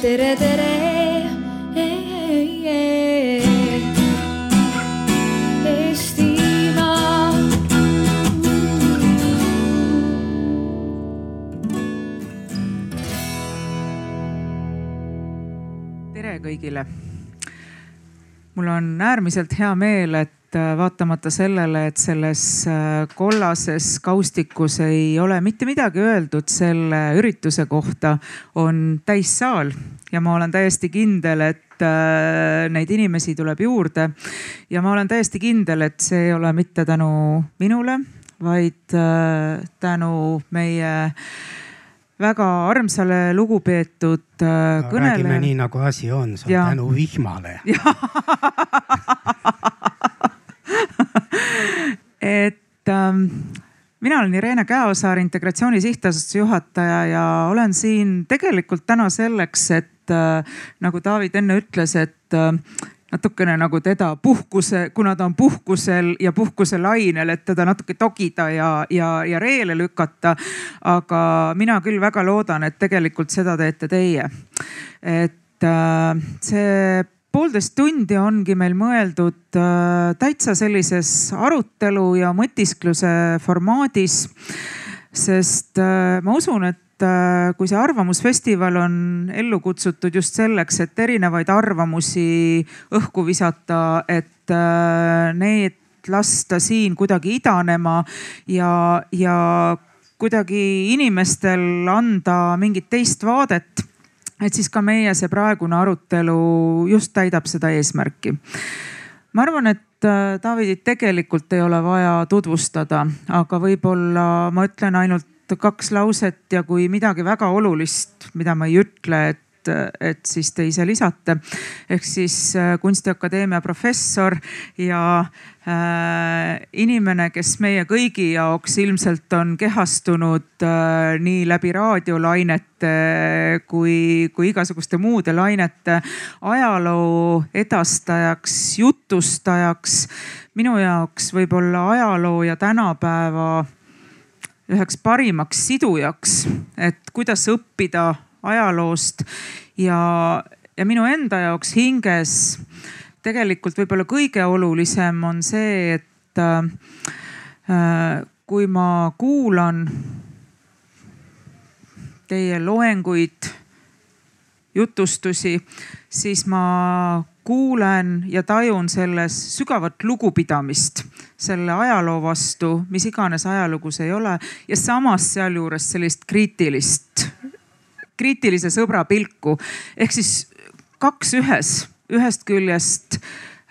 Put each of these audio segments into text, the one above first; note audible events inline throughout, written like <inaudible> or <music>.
tere, tere. Tere kõigile. mul on äärmiselt hea meel, et äh, vaatamata sellele, et selles äh, kollases kaustikus ei ole mitte midagi öeldud selle ürituse kohta, on täissaal ja ma olen täiesti kindel, et äh, neid inimesi tuleb juurde. ja ma olen täiesti kindel, et see ei ole mitte tänu minule, vaid tänu meie väga armsale, lugupeetud äh, räägime kõnelejale. nii nagu asi on, see on tänu vihmale. <laughs> et ähm, mina olen Irene Käosaar, Integratsiooni Sihtasutuse juhataja ja olen siin tegelikult täna selleks, et äh, nagu David enne ütles, et äh, natukene nagu teda puhkuse, kuna ta on puhkusel ja puhkuselainel, et teda natuke togida ja, ja, ja reele lükata. aga mina küll väga loodan, et tegelikult seda teete teie. et äh, see poolteist tundi ongi meil mõeldud äh, täitsa sellises arutelu ja mõtiskluse formaadis. sest äh, ma usun, et äh, kui see Arvamusfestival on ellu kutsutud just selleks, et erinevaid arvamusi õhku visata, et need lasta siin kuidagi idanema ja, ja kuidagi inimestel anda mingit teist vaadet et siis ka meie see praegune arutelu just täidab seda eesmärki. ma arvan, et äh, Davidit tegelikult ei ole vaja tutvustada, aga võib-olla ma ütlen ainult kaks lauset ja kui midagi väga olulist, mida ma ei ütle, et et siis te ise lisate. ehk siis äh, kunstiakadeemia professor ja äh, inimene, kes meie kõigi jaoks ilmselt on kehastunud äh, nii läbi raadiolainete kui, kui igasuguste muude lainete ajaloo edastajaks, jutustajaks. minu jaoks võib-olla ajaloo ja tänapäeva üheks parimaks sidujaks, et kuidas õppida ajaloost. Ja, ja minu enda jaoks hinges tegelikult võib-olla kõige olulisem on see, et äh, kui ma kuulan teie loenguid, jutustusi, siis ma kuulen ja tajun selles sügavat lugupidamist selle ajaloo vastu, mis iganes ajalugu see ei ole ja samas sealjuures sellist kriitilist, kriitilise sõbra pilku ehk siis kaks ühes, ühest küljest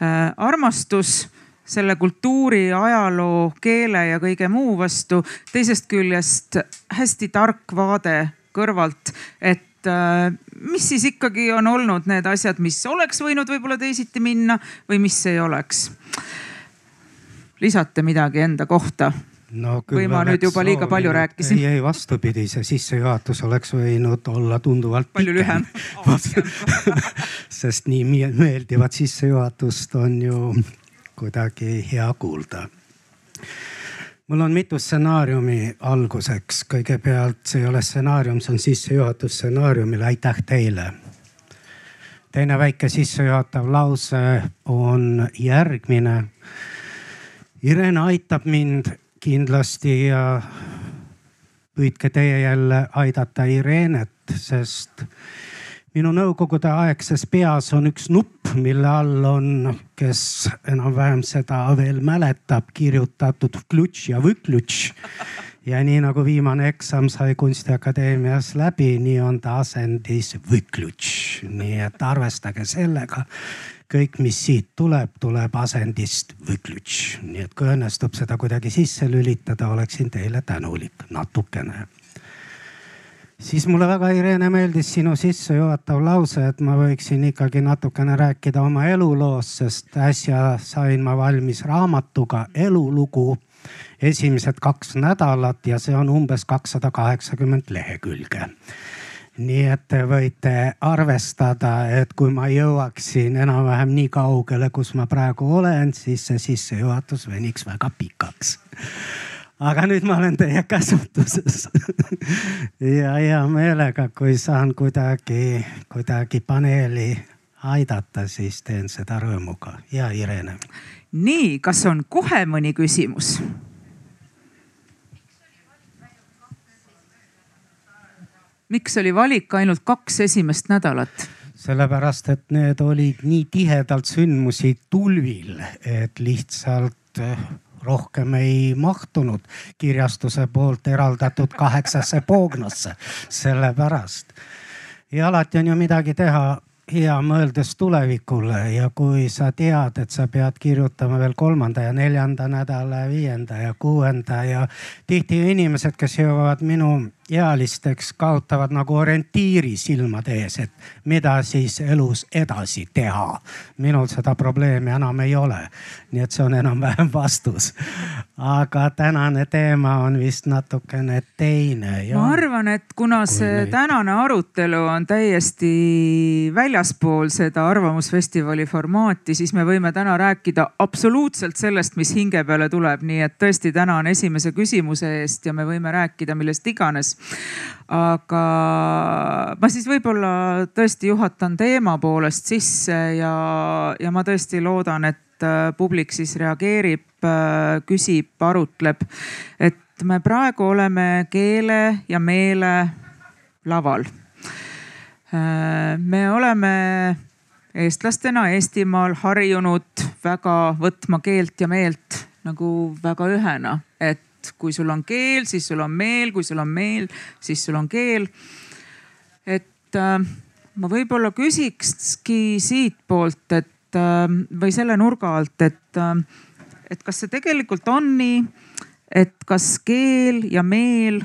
äh, armastus selle kultuuri, ajaloo, keele ja kõige muu vastu, teisest küljest hästi tark vaade kõrvalt, et äh, mis siis ikkagi on olnud need asjad, mis oleks võinud võib-olla teisiti minna või mis ei oleks. lisate midagi enda kohta? No Või ma nüüd juba liiga palju rääkisin? ei, ei vastupidi, see sissejuhatus oleks võinud olla tunduvalt palju lühem <laughs> <laughs> sest nii meeldivat sissejuhatust on ju kuidagi hea kuulda. mul on mitu stsenaariumi alguseks. kõigepealt see ei ole stsenaarium, see on sissejuhatus stsenaariumile, aitäh teile. teine väike sissejuhatav lause on järgmine. Irene aitab mind kindlasti püüdke teie jälle aidata Irenet, sest minu nõukogudeaegses peas on üks nupp, mille all on, kes enam-vähem seda veel mäletab, kirjutatud vklutš ja võklutš. ja nii nagu viimane eksam sai kunstiakadeemias läbi, nii on ta asendis võklutš, nii et arvestage sellega kõik, mis siit tuleb, tuleb asendist võklutš, nii et kui õnnestub seda kuidagi sisse lülitada, oleksin teile tänulik natukene. Siis mulle väga, Irene, meeldis sinu sissejuhatav lause, et ma võiksin ikkagi natukene rääkida oma eluloost, sest äsja sain ma valmis raamatuga Elulugu esimesed kaks nädalat ja see on umbes kakssada kaheksakümmend lehekülge nii et te võite arvestada, et kui ma jõuaksin enam-vähem nii kaugele, kus ma praegu olen, siis see sissejuhatus veniks väga pikaks. aga nüüd ma olen teie käsutuses <laughs> ja hea meelega, kui saan kuidagi, kuidagi paneeli aidata, siis teen seda rõõmuga. ja Irene. nii, kas on kohe mõni küsimus? Miks oli valik ainult kaks esimest nädalat? sellepärast, et need olid nii tihedalt sündmusi tulvil, et lihtsalt eh, rohkem ei mahtunud kirjastuse poolt eraldatud kaheksasse poognasse, sellepärast. ja alati on ju midagi teha hea mõeldes tulevikule ja kui sa tead, et sa pead kirjutama veel kolmanda ja neljanda nädala, viienda ja kuuenda ja tihti inimesed, kes jõuavad minu ealisteks kaotavad nagu orientiiri silmade ees, et mida siis elus edasi teha. minul seda probleemi enam ei ole. nii et see on enam-vähem <laughs> vastus. aga tänane teema on vist natukene teine ja.... ma arvan, et kuna see neid... tänane arutelu on täiesti väljaspool seda Arvamusfestivali formaati, siis me võime täna rääkida absoluutselt sellest, mis hinge peale tuleb, nii et tõesti tänan esimese küsimuse eest ja me võime rääkida millest iganes aga ma siis võib-olla tõesti juhatan teema poolest sisse ja, ja ma tõesti loodan, et äh, publik siis reageerib, äh, küsib, arutleb. et me praegu oleme keele ja meele laval. Äh, me oleme eestlastena Eestimaal harjunud väga võtma keelt ja meelt nagu väga ühena, et et kui sul on keel, siis sul on meel, kui sul on meel, siis sul on keel. et äh, ma võib-olla küsikski siitpoolt, et äh, või selle nurga alt, et äh,, et kas see tegelikult on nii, et kas keel ja meel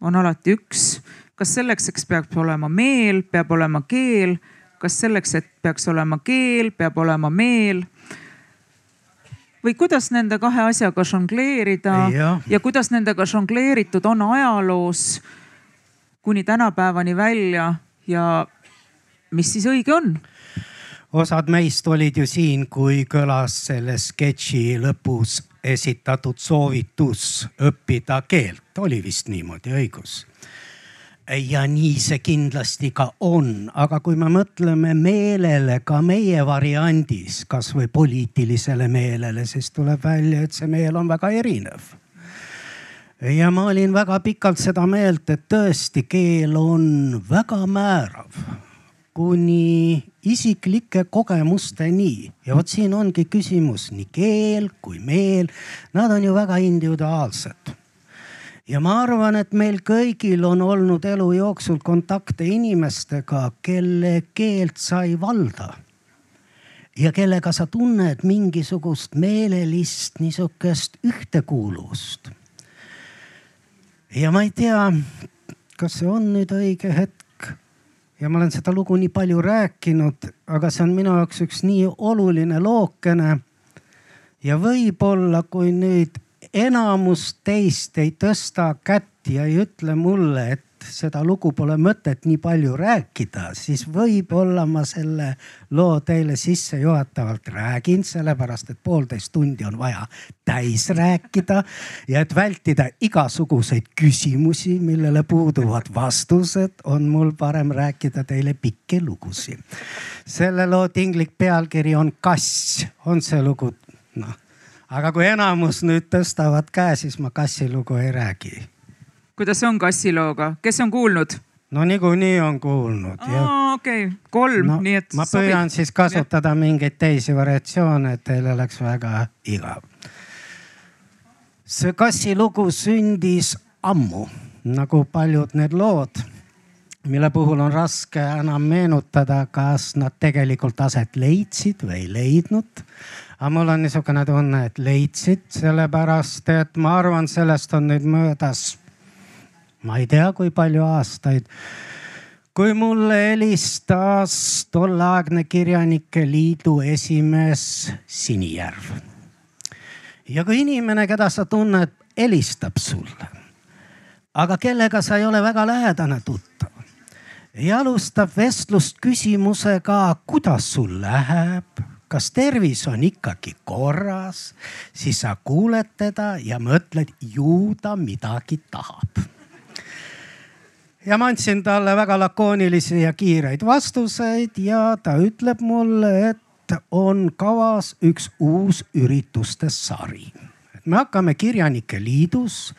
on alati üks, kas selleks, eks peab olema meel, peab olema keel, kas selleks, et peaks olema keel, peab olema meel või kuidas nende kahe asjaga žongleerida ja. ja kuidas nendega žongleeritud on ajaloos kuni tänapäevani välja ja mis siis õige on? osad meist olid ju siin, kui kõlas selle sketši lõpus esitatud soovitus õppida keelt, oli vist niimoodi, õigus? Ja nii see kindlasti ka on, aga kui me mõtleme meelele ka meie variandis, kasvõi poliitilisele meelele, siis tuleb välja, et see meel on väga erinev. ja ma olin väga pikalt seda meelt, et tõesti keel on väga määrav kuni isiklike kogemusteni. Ja vot siin ongi küsimus, nii keel kui meel, nad on ju väga individuaalsed ja ma arvan, et meil kõigil on olnud elu jooksul kontakte inimestega, kelle keelt sa ei valda. ja kellega sa tunned mingisugust meelelist niisugust ühtekuuluvust. ja ma ei tea, kas see on nüüd õige hetk ja ma olen seda lugu nii palju rääkinud, aga see on minu jaoks üks nii oluline lookene. ja võib-olla, kui nüüd enamus teist ei tõsta kätt ja ei ütle mulle, et seda lugu pole mõtet nii palju rääkida, siis võib-olla ma selle loo teile sissejuhatavalt räägin, sellepärast et poolteist tundi on vaja täis rääkida. ja et vältida igasuguseid küsimusi, millele puuduvad vastused, on mul parem rääkida teile pikki lugusid. selle loo tinglik pealkiri on Kass, on see lugu, noh aga kui enamus nüüd tõstavad käe, siis ma kassilugu ei räägi. kuidas on kassilooga, kes on kuulnud? no niikuinii on kuulnud. okei kolm no,, nii et. ma püüan sobib. siis kasutada mingeid teisi variatsioone, et teil oleks väga igav. see kassilugu sündis ammu, nagu paljud need lood, mille puhul on raske enam meenutada, kas nad tegelikult aset leidsid või ei leidnud aga mul on niisugune tunne, et leidsid, sellepärast et ma arvan, sellest on nüüd möödas, ma ei tea, kui palju aastaid. kui mulle helistas tolleaegne Kirjanike Liidu esimees Sinijärv. ja kui inimene, keda sa tunned, helistab sulle, aga kellega sa ei ole väga lähedane tuttav ja alustab vestlust küsimusega, kuidas sul läheb kas tervis on ikkagi korras, siis sa kuuled teda ja mõtled, ju ta midagi tahab. ja ma andsin talle väga lakoonilisi ja kiireid vastuseid ja ta ütleb mulle, et on kavas üks uus ürituste sari. me hakkame Kirjanike Liidus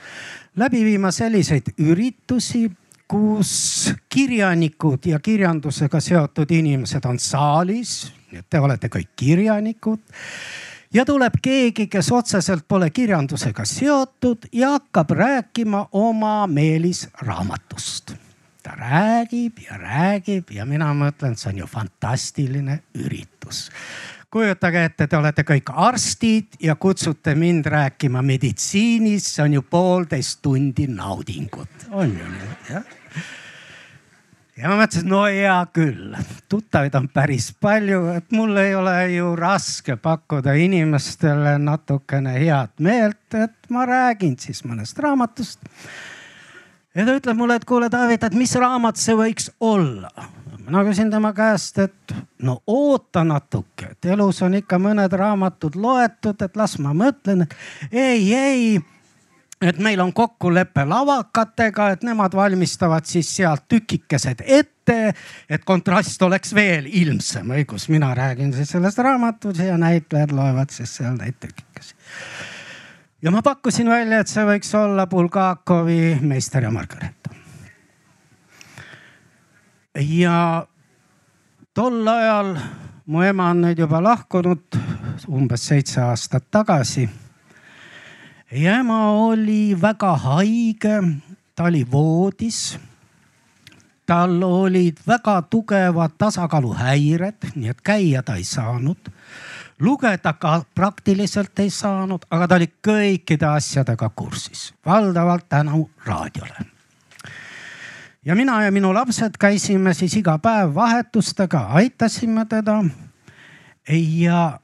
läbi viima selliseid üritusi kus kirjanikud ja kirjandusega seotud inimesed on saalis, nii et te olete kõik kirjanikud. ja tuleb keegi, kes otseselt pole kirjandusega seotud ja hakkab rääkima oma meelisraamatust. ta räägib ja räägib ja mina mõtlen, see on ju fantastiline üritus kujutage ette, te olete kõik arstid ja kutsute mind rääkima meditsiinist, see on ju poolteist tundi naudingut, on ju nii, jah ja ma mõtlesin, no hea küll, tuttavaid on päris palju, et mul ei ole ju raske pakkuda inimestele natukene head meelt, et ma räägin siis mõnest raamatust. ja ta ütleb mulle, et kuule, David, et mis raamat see võiks olla? mina küsin tema käest, et no oota natuke, et elus on ikka mõned raamatud loetud, et las ma mõtlen. ei, ei et meil on kokkulepe lavakatega, et nemad valmistavad siis sealt tükikesed ette, et kontrast oleks veel ilmsem, õigus, mina räägin siis sellest raamatust ja näitlejad loevad siis seal neid tükikesi. ja ma pakkusin välja, et see võiks olla Bulgakovi Meister ja Margareeta. ja tol ajal mu ema on nüüd juba lahkunud umbes seitse aastat tagasi ja ema oli väga haige, ta oli voodis. tal olid väga tugevad tasakaaluhäired, nii et käia ta ei saanud. lugeda ka praktiliselt ei saanud, aga ta oli kõikide asjadega kursis, valdavalt tänu raadiole ja mina ja minu lapsed käisime siis iga päev vahetustega, aitasime teda. ja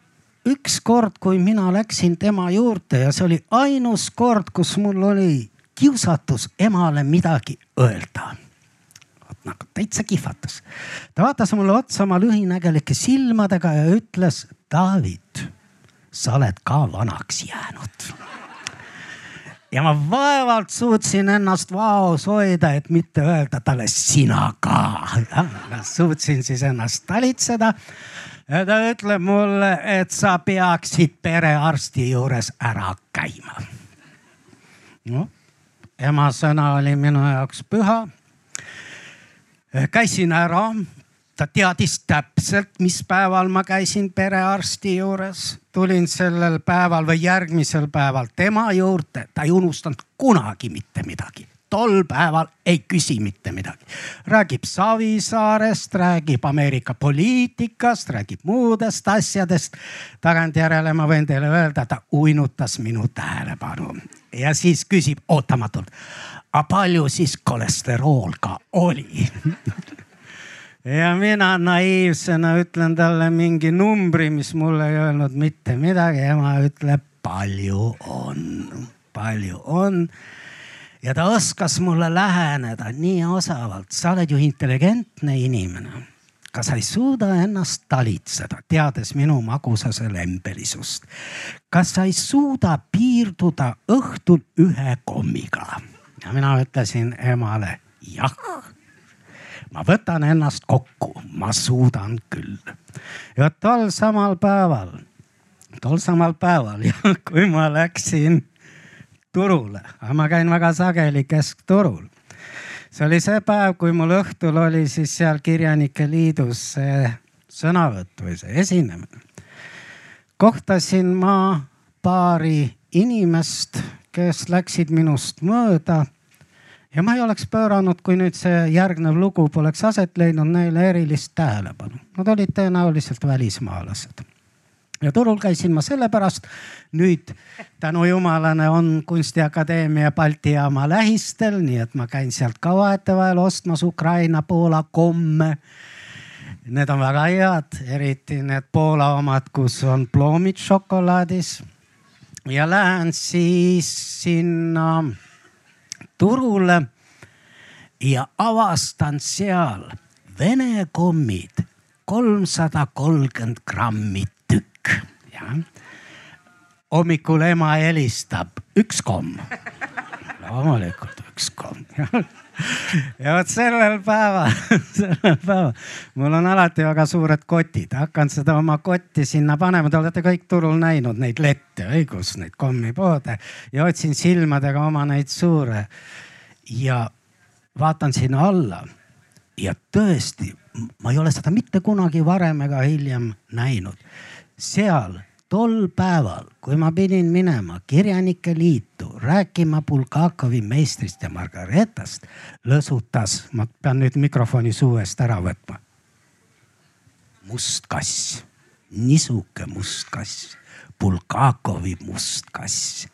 ükskord, kui mina läksin tema juurde ja see oli ainus kord, kus mul oli kiusatus emale midagi öelda. nagu täitsa kihvatas. ta vaatas mulle otsa oma lühinägelike silmadega ja ütles, David, sa oled ka vanaks jäänud ja ma vaevalt suutsin ennast vaos hoida, et mitte öelda talle sina ka. suutsin siis ennast talitseda ja ta ütleb mulle, et sa peaksid perearsti juures ära käima. noh, ema sõna oli minu jaoks püha. käisin ära, ta teadis täpselt, mis päeval ma käisin perearsti juures. tulin sellel päeval või järgmisel päeval tema juurde, ta ei unustanud kunagi mitte midagi tol päeval ei küsi mitte midagi. räägib Savisaarest, räägib Ameerika poliitikast, räägib muudest asjadest. tagantjärele ma võin teile öelda, ta uinutas minu tähelepanu ja siis küsib ootamatult. aga palju siis kolesterool ka oli <laughs> ja mina naiivsena ütlen talle mingi numbri, mis mulle ei öelnud mitte midagi. ema ütleb, palju on, palju on ja ta oskas mulle läheneda nii osavalt, sa oled ju intelligentne inimene. kas sa ei suuda ennast talitseda, teades minu magusase lembelisust? kas sa ei suuda piirduda õhtul ühe kommiga? ja mina ütlesin emale jah ma võtan ennast kokku, ma suudan küll. ja tol samal päeval, tol samal päeval ja <laughs> kui ma läksin turule, aga ma käin väga sageli keskturul. see oli see päev, kui mul õhtul oli siis seal Kirjanike Liidus see sõnavõtt või see esinemine. kohtasin ma paari inimest, kes läksid minust mööda. ja ma ei oleks pööranud, kui nüüd see järgnev lugu poleks aset leidnud neile erilist tähelepanu. Nad olid tõenäoliselt välismaalased ja turul käisin ma sellepärast. nüüd tänu jumalale on Kunstiakadeemia Balti jaama lähistel, nii et ma käin sealt ka vahetevahel ostmas Ukraina, Poola komme. Need on väga head, eriti need Poola omad, kus on ploomid šokolaadis. ja lähen siis sinna turule ja avastan seal Vene kommid kolmsada kolmkümmend grammi kõik, jah. hommikul ema helistab, üks komm. loomulikult üks komm ja vot sellel päeval, <laughs> sellel päeval mul on alati väga suured kotid, hakkan seda oma kotti sinna panema, te olete kõik turul näinud neid lette, õigus, neid kommipoode ja otsin silmadega oma neid suure ja vaatan sinna alla ja tõesti, ma ei ole seda mitte kunagi varem ega hiljem näinud. Seal tol päeval, kui ma pidin minema Kirjanike Liitu rääkima Bulgakovi meistrist ja Margaretast, lõsutas, ma pean nüüd mikrofoni suu eest ära võtma. must kass, nisuke must kass, Bulgakovi must kass.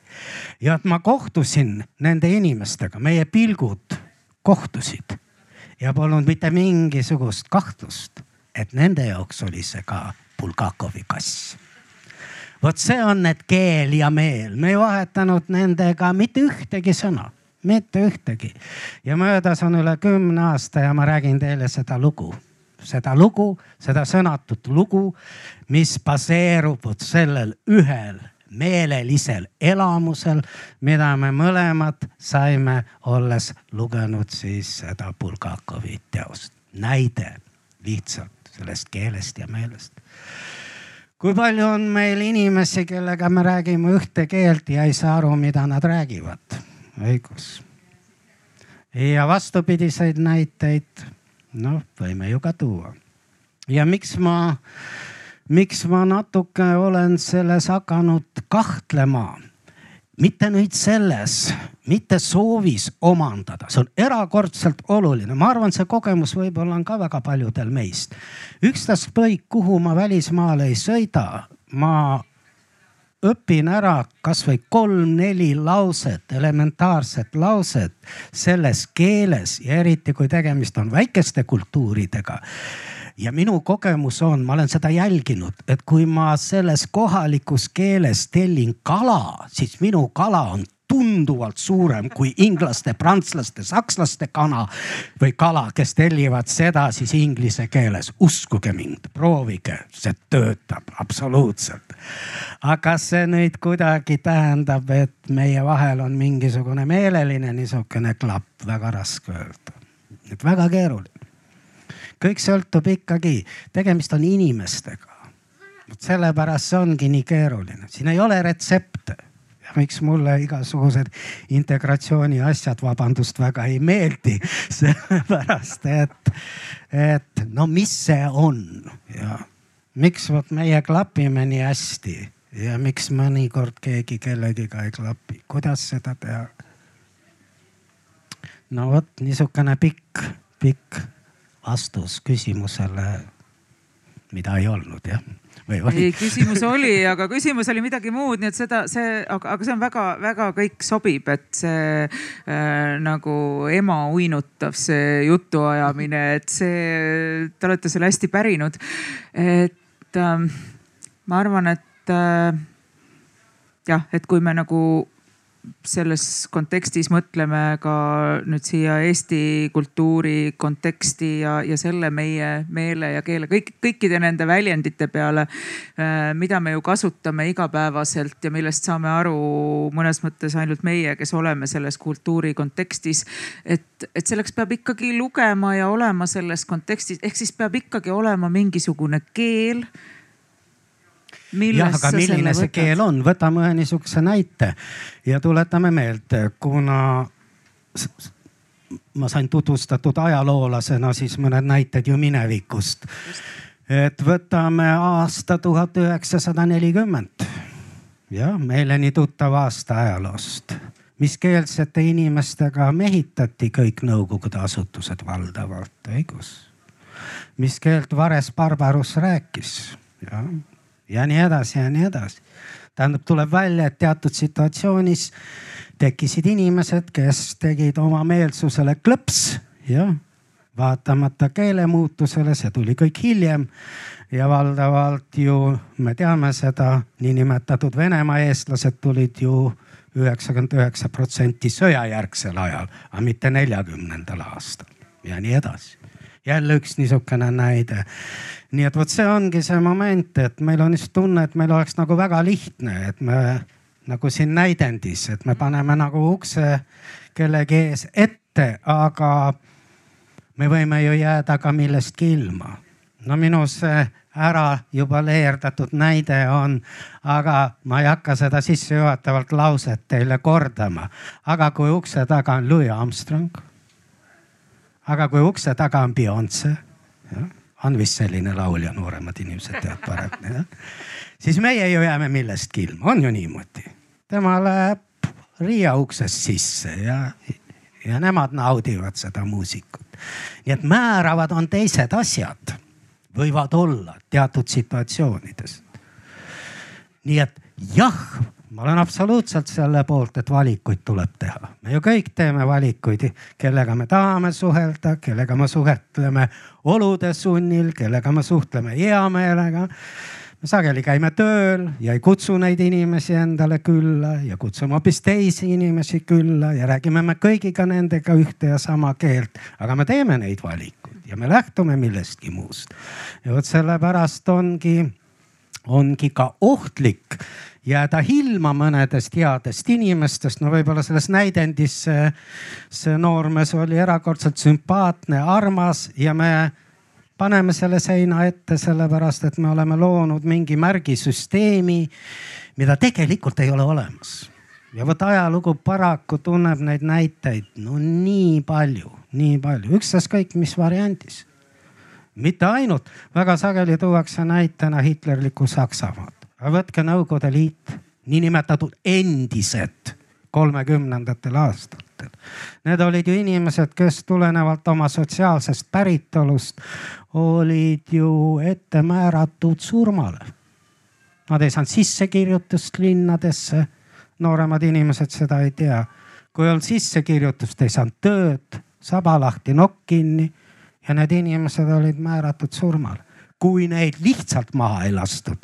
ja et ma kohtusin nende inimestega, meie pilgud kohtusid ja polnud mitte mingisugust kahtlust, et nende jaoks oli see ka Bulgakovi kass vot see on need keel ja meel, me ei vahetanud nendega mitte ühtegi sõna, mitte ühtegi. ja möödas on üle kümne aasta ja ma räägin teile seda lugu, seda lugu, seda sõnatut lugu, mis baseerub vot sellel ühel meelelisel elamusel, mida me mõlemad saime, olles lugenud siis seda Bulgakovi teost. näide lihtsalt sellest keelest ja meelest kui palju on meil inimesi, kellega me räägime ühte keelt ja ei saa aru, mida nad räägivad. õigus. ja vastupidiseid näiteid, noh, võime ju ka tuua. ja miks ma, miks ma natuke olen selles hakanud kahtlema mitte nüüd selles, mitte soovis omandada, see on erakordselt oluline, ma arvan, see kogemus võib-olla on ka väga paljudel meist. ükstaskõik, kuhu ma välismaale ei sõida, ma õpin ära kasvõi kolm-neli lauset, elementaarset lauset selles keeles ja eriti kui tegemist on väikeste kultuuridega ja minu kogemus on, ma olen seda jälginud, et kui ma selles kohalikus keeles tellin kala, siis minu kala on tunduvalt suurem kui inglaste, prantslaste, sakslaste kana või kala, kes tellivad seda siis inglise keeles. uskuge mind, proovige, see töötab absoluutselt. aga see nüüd kuidagi tähendab, et meie vahel on mingisugune meeleline niisugune klapp, väga raske öelda. et väga keeruline kõik sõltub ikkagi, tegemist on inimestega. vot sellepärast see ongi nii keeruline, siin ei ole retsepte miks mulle igasugused integratsiooni asjad, vabandust, väga ei meeldi. <laughs> sellepärast et, et no mis see on ja miks vot meie klapime nii hästi ja miks mõnikord keegi kellegiga ei klapi, kuidas seda teha? no vot niisugune pikk, pikk vastus küsimusele, mida ei olnud jah või oli? ei, küsimus oli, aga küsimus oli midagi muud, nii et seda, see, aga, aga see on väga-väga kõik sobib, et see äh, nagu ema uinutav, see jutuajamine, et see, te olete selle hästi pärinud. et äh, ma arvan, et äh, jah, et kui me nagu selles kontekstis mõtleme ka nüüd siia Eesti kultuuri konteksti ja, ja selle meie meele ja keele, kõik, kõikide nende väljendite peale, äh, mida me ju kasutame igapäevaselt ja millest saame aru mõnes mõttes ainult meie, kes oleme selles kultuuri kontekstis. et, et selleks peab ikkagi lugema ja olema selles kontekstis, ehk siis peab ikkagi olema mingisugune keel jah, aga milline see võtad? keel on, võtame ühe niisuguse näite ja tuletame meelde, kuna ma sain tutvustatud ajaloolasena siis mõned näited ju minevikust. et võtame aasta tuhat üheksasada nelikümmend. jah, meile nii tuttav aasta ajaloost miskeelsete inimestega mehitati kõik Nõukogude asutused valdavalt, õigus. mis keelt Vares Barbarus rääkis, jah ja nii edasi ja nii edasi. tähendab, tuleb välja, et teatud situatsioonis tekkisid inimesed, kes tegid oma meelsusele klõps, jah. vaatamata keelemuutusele, see tuli kõik hiljem. ja valdavalt ju me teame seda, niinimetatud Venemaa eestlased tulid ju üheksakümmend üheksa protsenti sõjajärgsel ajal, aga mitte neljakümnendal aastal ja nii edasi jälle üks niisugune näide. nii et vot see ongi see moment, et meil on just tunne, et meil oleks nagu väga lihtne, et me nagu siin näidendis, et me paneme nagu ukse kellegi ees ette, aga me võime ju jääda ka millestki ilma. no minu see ära juba leerdatud näide on, aga ma ei hakka seda sissejuhatavalt lauset teile kordama. aga kui ukse taga on Louis Armstrong, aga kui ukse taga on Beyonce, on vist selline laulja, nooremad inimesed teavad paremini, siis meie ju jääme millestki ilma, on ju niimoodi. tema läheb Riia uksest sisse ja, ja nemad naudivad seda muusikut. nii et määravad on teised asjad võivad olla teatud situatsioonides. nii et jah, ma olen absoluutselt selle poolt, et valikuid tuleb teha. me ju kõik teeme valikuid, kellega me tahame suhelda, kellega me suhtleme olude sunnil, kellega me suhtleme hea meelega me sageli käime tööl ja ei kutsu neid inimesi endale külla ja kutsume hoopis teisi inimesi külla ja räägime me kõigiga nendega ühte ja sama keelt, aga me teeme neid valikuid ja me lähtume millestki muust. ja vot sellepärast ongi, ongi ka ohtlik jääda ilma mõnedest headest inimestest. no võib-olla selles näidendis see, see noormees oli erakordselt sümpaatne, armas ja me paneme selle seina ette sellepärast, et me oleme loonud mingi märgisüsteemi, mida tegelikult ei ole olemas. ja vot ajalugu paraku tunneb neid näiteid no nii palju nii palju, ükstaskõik mis variandis. Mitte ainult, väga sageli tuuakse näitena hitlerlikku Saksamaad, võtke Nõukogude Liit, niinimetatud endised kolmekümnendatel aastatel. Need olid ju inimesed, kes tulenevalt oma sotsiaalsest päritolust olid ju ette määratud surmale. Nad ei saanud sissekirjutust linnadesse. nooremad inimesed seda ei tea. kui ei olnud sissekirjutust, ei saanud tööd saba lahti, nokk kinni ja need inimesed olid määratud surmale. kui neid lihtsalt maha ei lastud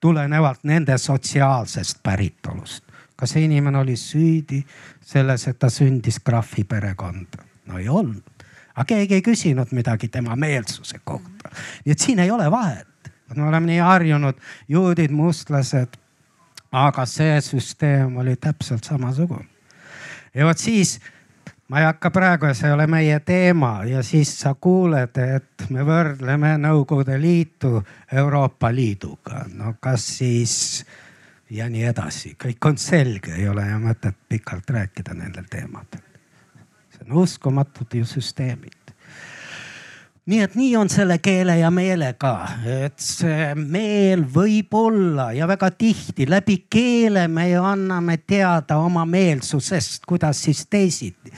tulenevalt nende sotsiaalsest päritolust. kas see inimene oli süüdi selles, et ta sündis krahvi perekonda? no ei olnud, aga keegi ei küsinud midagi tema meelsuse kohta. nii et siin ei ole vahet. me oleme nii harjunud, juudid, mustlased. aga see süsteem oli täpselt samasugune. ja vot siis ma ei hakka praegu, see ei ole meie teema ja siis sa kuuled, et me võrdleme Nõukogude Liitu Euroopa Liiduga. no kas siis ja nii edasi, kõik on selge, ei ole ju mõtet pikalt rääkida nendel teemadel. see on uskumatud ju süsteemid nii et nii on selle keele ja meelega, et see meel võib olla ja väga tihti läbi keele me ju anname teada oma meelsusest, kuidas siis teisiti.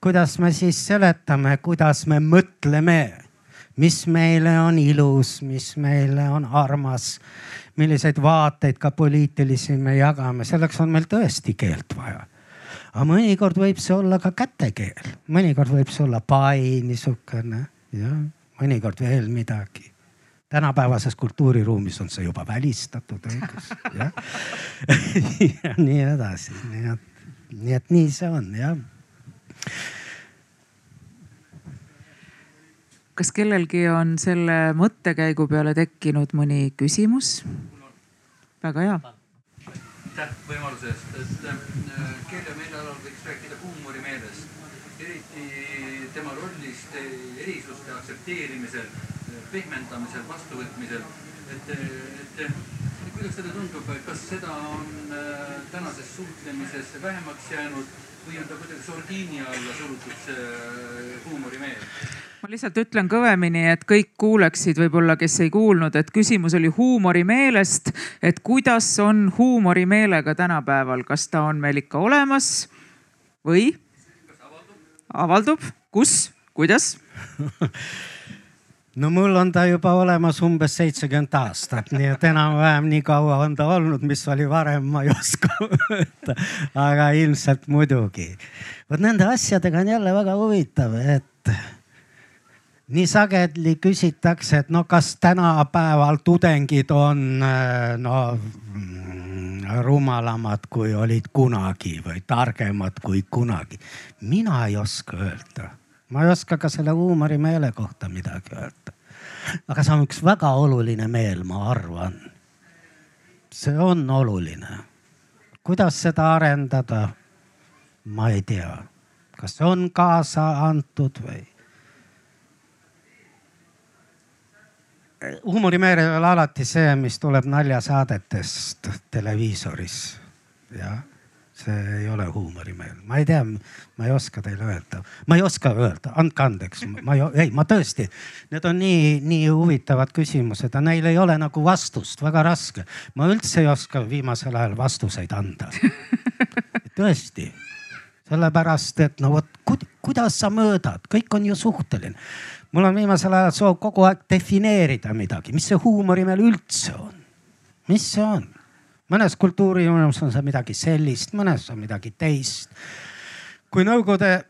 kuidas me siis seletame, kuidas me mõtleme, mis meile on ilus, mis meile on armas, milliseid vaateid ka poliitilisi me jagame, selleks on meil tõesti keelt vaja. Aga mõnikord võib see olla ka kätekeel, mõnikord võib see olla pai niisugune jah mõnikord veel midagi. tänapäevases kultuuriruumis on see juba välistatud õigus, <laughs> jah <laughs> ja nii edasi, nii et, nii et nii see on jah. kas kellelgi on selle mõttekäigu peale tekkinud mõni küsimus? väga hea. aitäh võimaluse eest, et äh, keel ja meelealal võiks rääkida huumorimeelest, eriti tema rollist erisuste aktsepteerimisel, pehmendamisel, vastuvõtmisel. et, et, et kuidas teile tundub, kas seda on äh, tänases suhtlemises vähemaks jäänud või on ta kuidagi sordiini alla surutud see äh, huumorimeel? ma lihtsalt ütlen kõvemini, et kõik kuuleksid võib-olla, kes ei kuulnud, et küsimus oli huumorimeelest, et kuidas on huumorimeelega tänapäeval, kas ta on meil ikka olemas või? avaldub, kus, kuidas <laughs> no mul on ta juba olemas umbes seitsekümmend aastat, nii et enam-vähem nii kaua on ta olnud, mis oli varem, ma ei oska <laughs> öelda. aga ilmselt muidugi. vot nende asjadega on jälle väga huvitav, et nii sageli küsitakse, et no kas tänapäeval tudengid on no rumalamad, kui olid kunagi või targemad kui kunagi. mina ei oska öelda ma ei oska ka selle huumorimeele kohta midagi öelda. aga see on üks väga oluline meel, ma arvan. see on oluline. kuidas seda arendada? ma ei tea, kas see on kaasa antud või huumorimeel ei ole alati see, mis tuleb naljasaadetest televiisoris. jah, see ei ole huumorimeel, ma ei tea, ma ei oska teile öelda, ma ei oska öelda, andke andeks, ma ei, ei, ma tõesti, need on nii, nii huvitavad küsimused ja neil ei ole nagu vastust, väga raske. ma üldse ei oska viimasel ajal vastuseid anda. <laughs> tõesti. Sellepärast et no vot, kuidas sa mõõdad, kõik on ju suhteline. Mul on viimasel ajal soov kogu aeg defineerida midagi, mis see huumorimeel üldse on. mis see on? Mõnes kultuuriruumis on see midagi sellist, mõnes on midagi teist. kui Nõukogude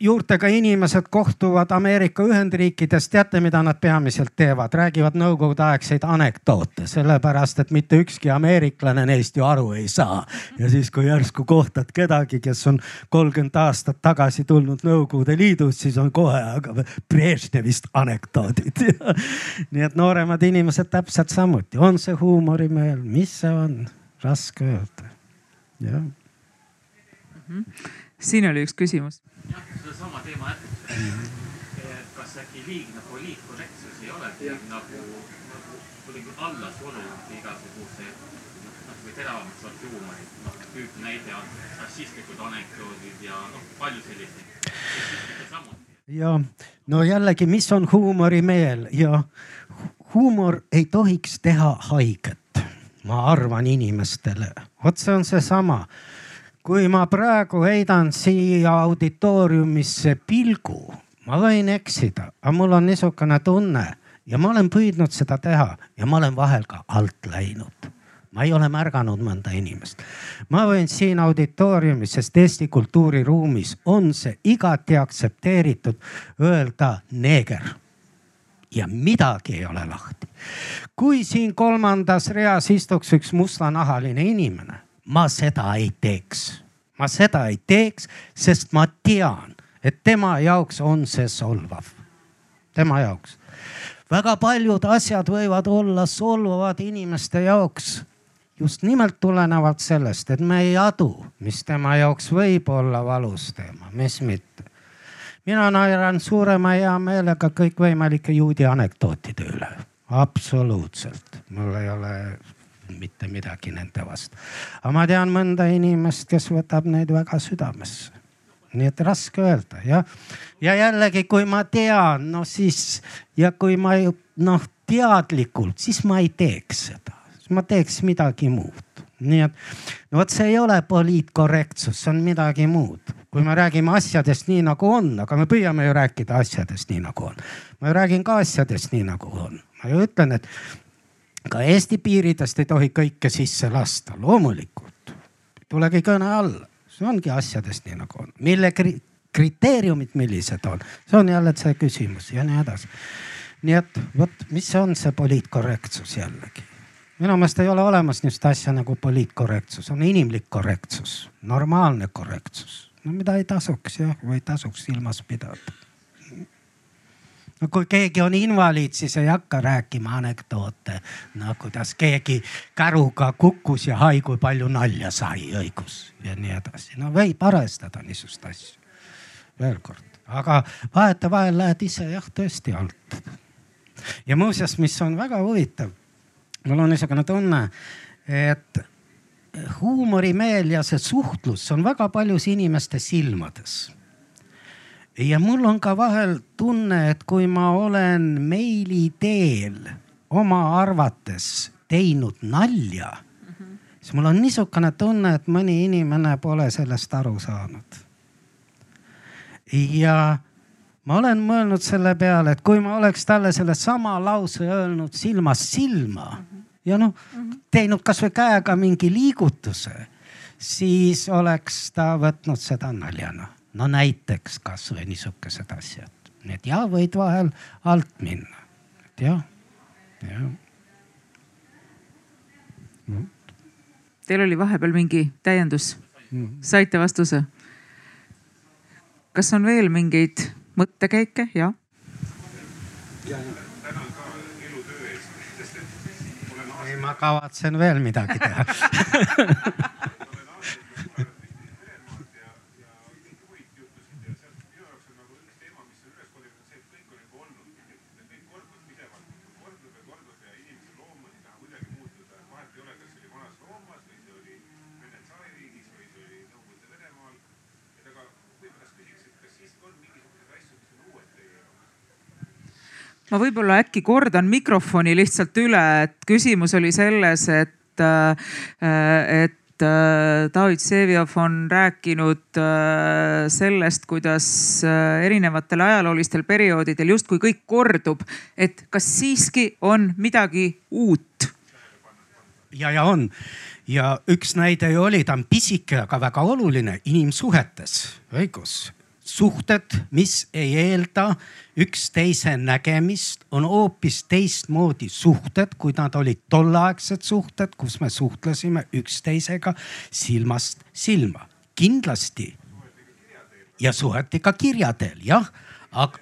juurtega inimesed kohtuvad Ameerika Ühendriikides, teate, mida nad peamiselt teevad, räägivad nõukogudeaegseid anekdoote, sellepärast et mitte ükski ameeriklane neist ju aru ei saa. ja siis, kui järsku kohtad kedagi, kes on kolmkümmend aastat tagasi tulnud Nõukogude Liidust, siis on kohe, aga Brežnevist anekdoodid. <laughs> Nii et nooremad inimesed täpselt samuti, on see huumorimeel, mis see on, raske öelda, jah mm. -hmm. siin oli üks küsimus jah, sedasama teema jätkuks. et kas äkki liigne poliitkorrektsus ei olegi nagu, nagu kuidagi alla surunud igasuguse noh, või teravamaks sorti huumorit. noh, tüüpi näide on rassistlikud anekdoodid ja noh, palju selliseid. ja no jällegi, mis on huumorimeel ja huumor ei tohiks teha haiget, ma arvan inimestele. vot see on seesama kui ma praegu heidan siia auditooriumisse pilgu, ma võin eksida, aga mul on niisugune tunne ja ma olen püüdnud seda teha ja ma olen vahel ka alt läinud ma ei ole märganud mõnda inimest. ma võin siin auditooriumis, sest Eesti kultuuriruumis on see igati aktsepteeritud, öelda neeger. ja midagi ei ole lahti. Kui siin kolmandas reas istuks üks mustanahaline inimene ma seda ei teeks. ma seda ei teeks, sest ma tean, et tema jaoks on see solvav. tema jaoks. väga paljud asjad võivad olla solvavad inimeste jaoks just nimelt tulenevalt sellest, et me ei adu, mis tema jaoks võib olla valus teema, mis mitte. mina naeran suurema heameelega kõikvõimalike juudi anekdootide üle, absoluutselt, mul ei ole mitte midagi nende vastu. aga ma tean mõnda inimest, kes võtab neid väga südamesse. nii et raske öelda jah. ja jällegi, kui ma tean, no siis ja kui ma noh teadlikult, siis ma ei teeks seda, siis ma teeks midagi muud nii et no vot, see ei ole poliitkorrektsus, see on midagi muud. kui me räägime asjadest nii nagu on, aga me püüame ju rääkida asjadest nii nagu on. ma ju räägin ka asjadest nii nagu on. Ma ju ütlen, et ka Eesti piiridest ei tohi kõike sisse lasta, loomulikult. tulegi kõne alla, see ongi asjadest nii nagu on, mille kri kriteeriumid, millised on, see on jälle see küsimus ja nii edasi. nii et vot, mis on see poliitkorrektsus jällegi? minu meelest ei ole olemas niisugust asja nagu poliitkorrektsus, on inimlik korrektsus, normaalne korrektsus, no mida ei tasuks jah, või tasuks silmas pidada no kui keegi on invaliid, siis ei hakka rääkima anekdoote. no kuidas keegi käruga kukkus ja hai, kui palju nalja sai, õigus ja nii edasi. no võib arvestada niisugust asja. veel kord, aga vahetevahel lähed ise jah tõesti alt. ja muuseas, mis on väga huvitav, mul on niisugune tunne, et huumorimeel ja see suhtlus on väga paljus inimeste silmades ja mul on ka vahel tunne, et kui ma olen meili teel oma arvates teinud nalja mm, -hmm. siis mul on niisugune tunne, et mõni inimene pole sellest aru saanud. ja ma olen mõelnud selle peale, et kui ma oleks talle sellesama lause öelnud silmast silma mm -hmm. ja noh mm -hmm. teinud kasvõi käega mingi liigutuse, siis oleks ta võtnud seda naljana no näiteks kasvõi niisugused asjad, nii et ja võid vahel alt minna, et jah, jah. Mm.. Teil oli vahepeal mingi täiendus? Mm., saite vastuse? kas on veel mingeid mõttekäike, jah. tänan ka elutöö eest, sest et olen ei, ma kavatsen veel midagi teha <laughs> ma võib-olla äkki kordan mikrofoni lihtsalt üle, et küsimus oli selles, et, äh, et äh, David Vseviov on rääkinud äh, sellest, kuidas erinevatel ajaloolistel perioodidel justkui kõik kordub, et kas siiski on midagi uut? ja, ja on ja üks näide ju oli, ta on pisike, aga väga oluline inimsuhetes, õigus suhted, mis ei eelda üksteise nägemist, on hoopis teistmoodi suhted, kui nad olid tolleaegsed suhted, kus me suhtlesime üksteisega silmast silma. kindlasti. ja suheti ka kirjadel, jah, aga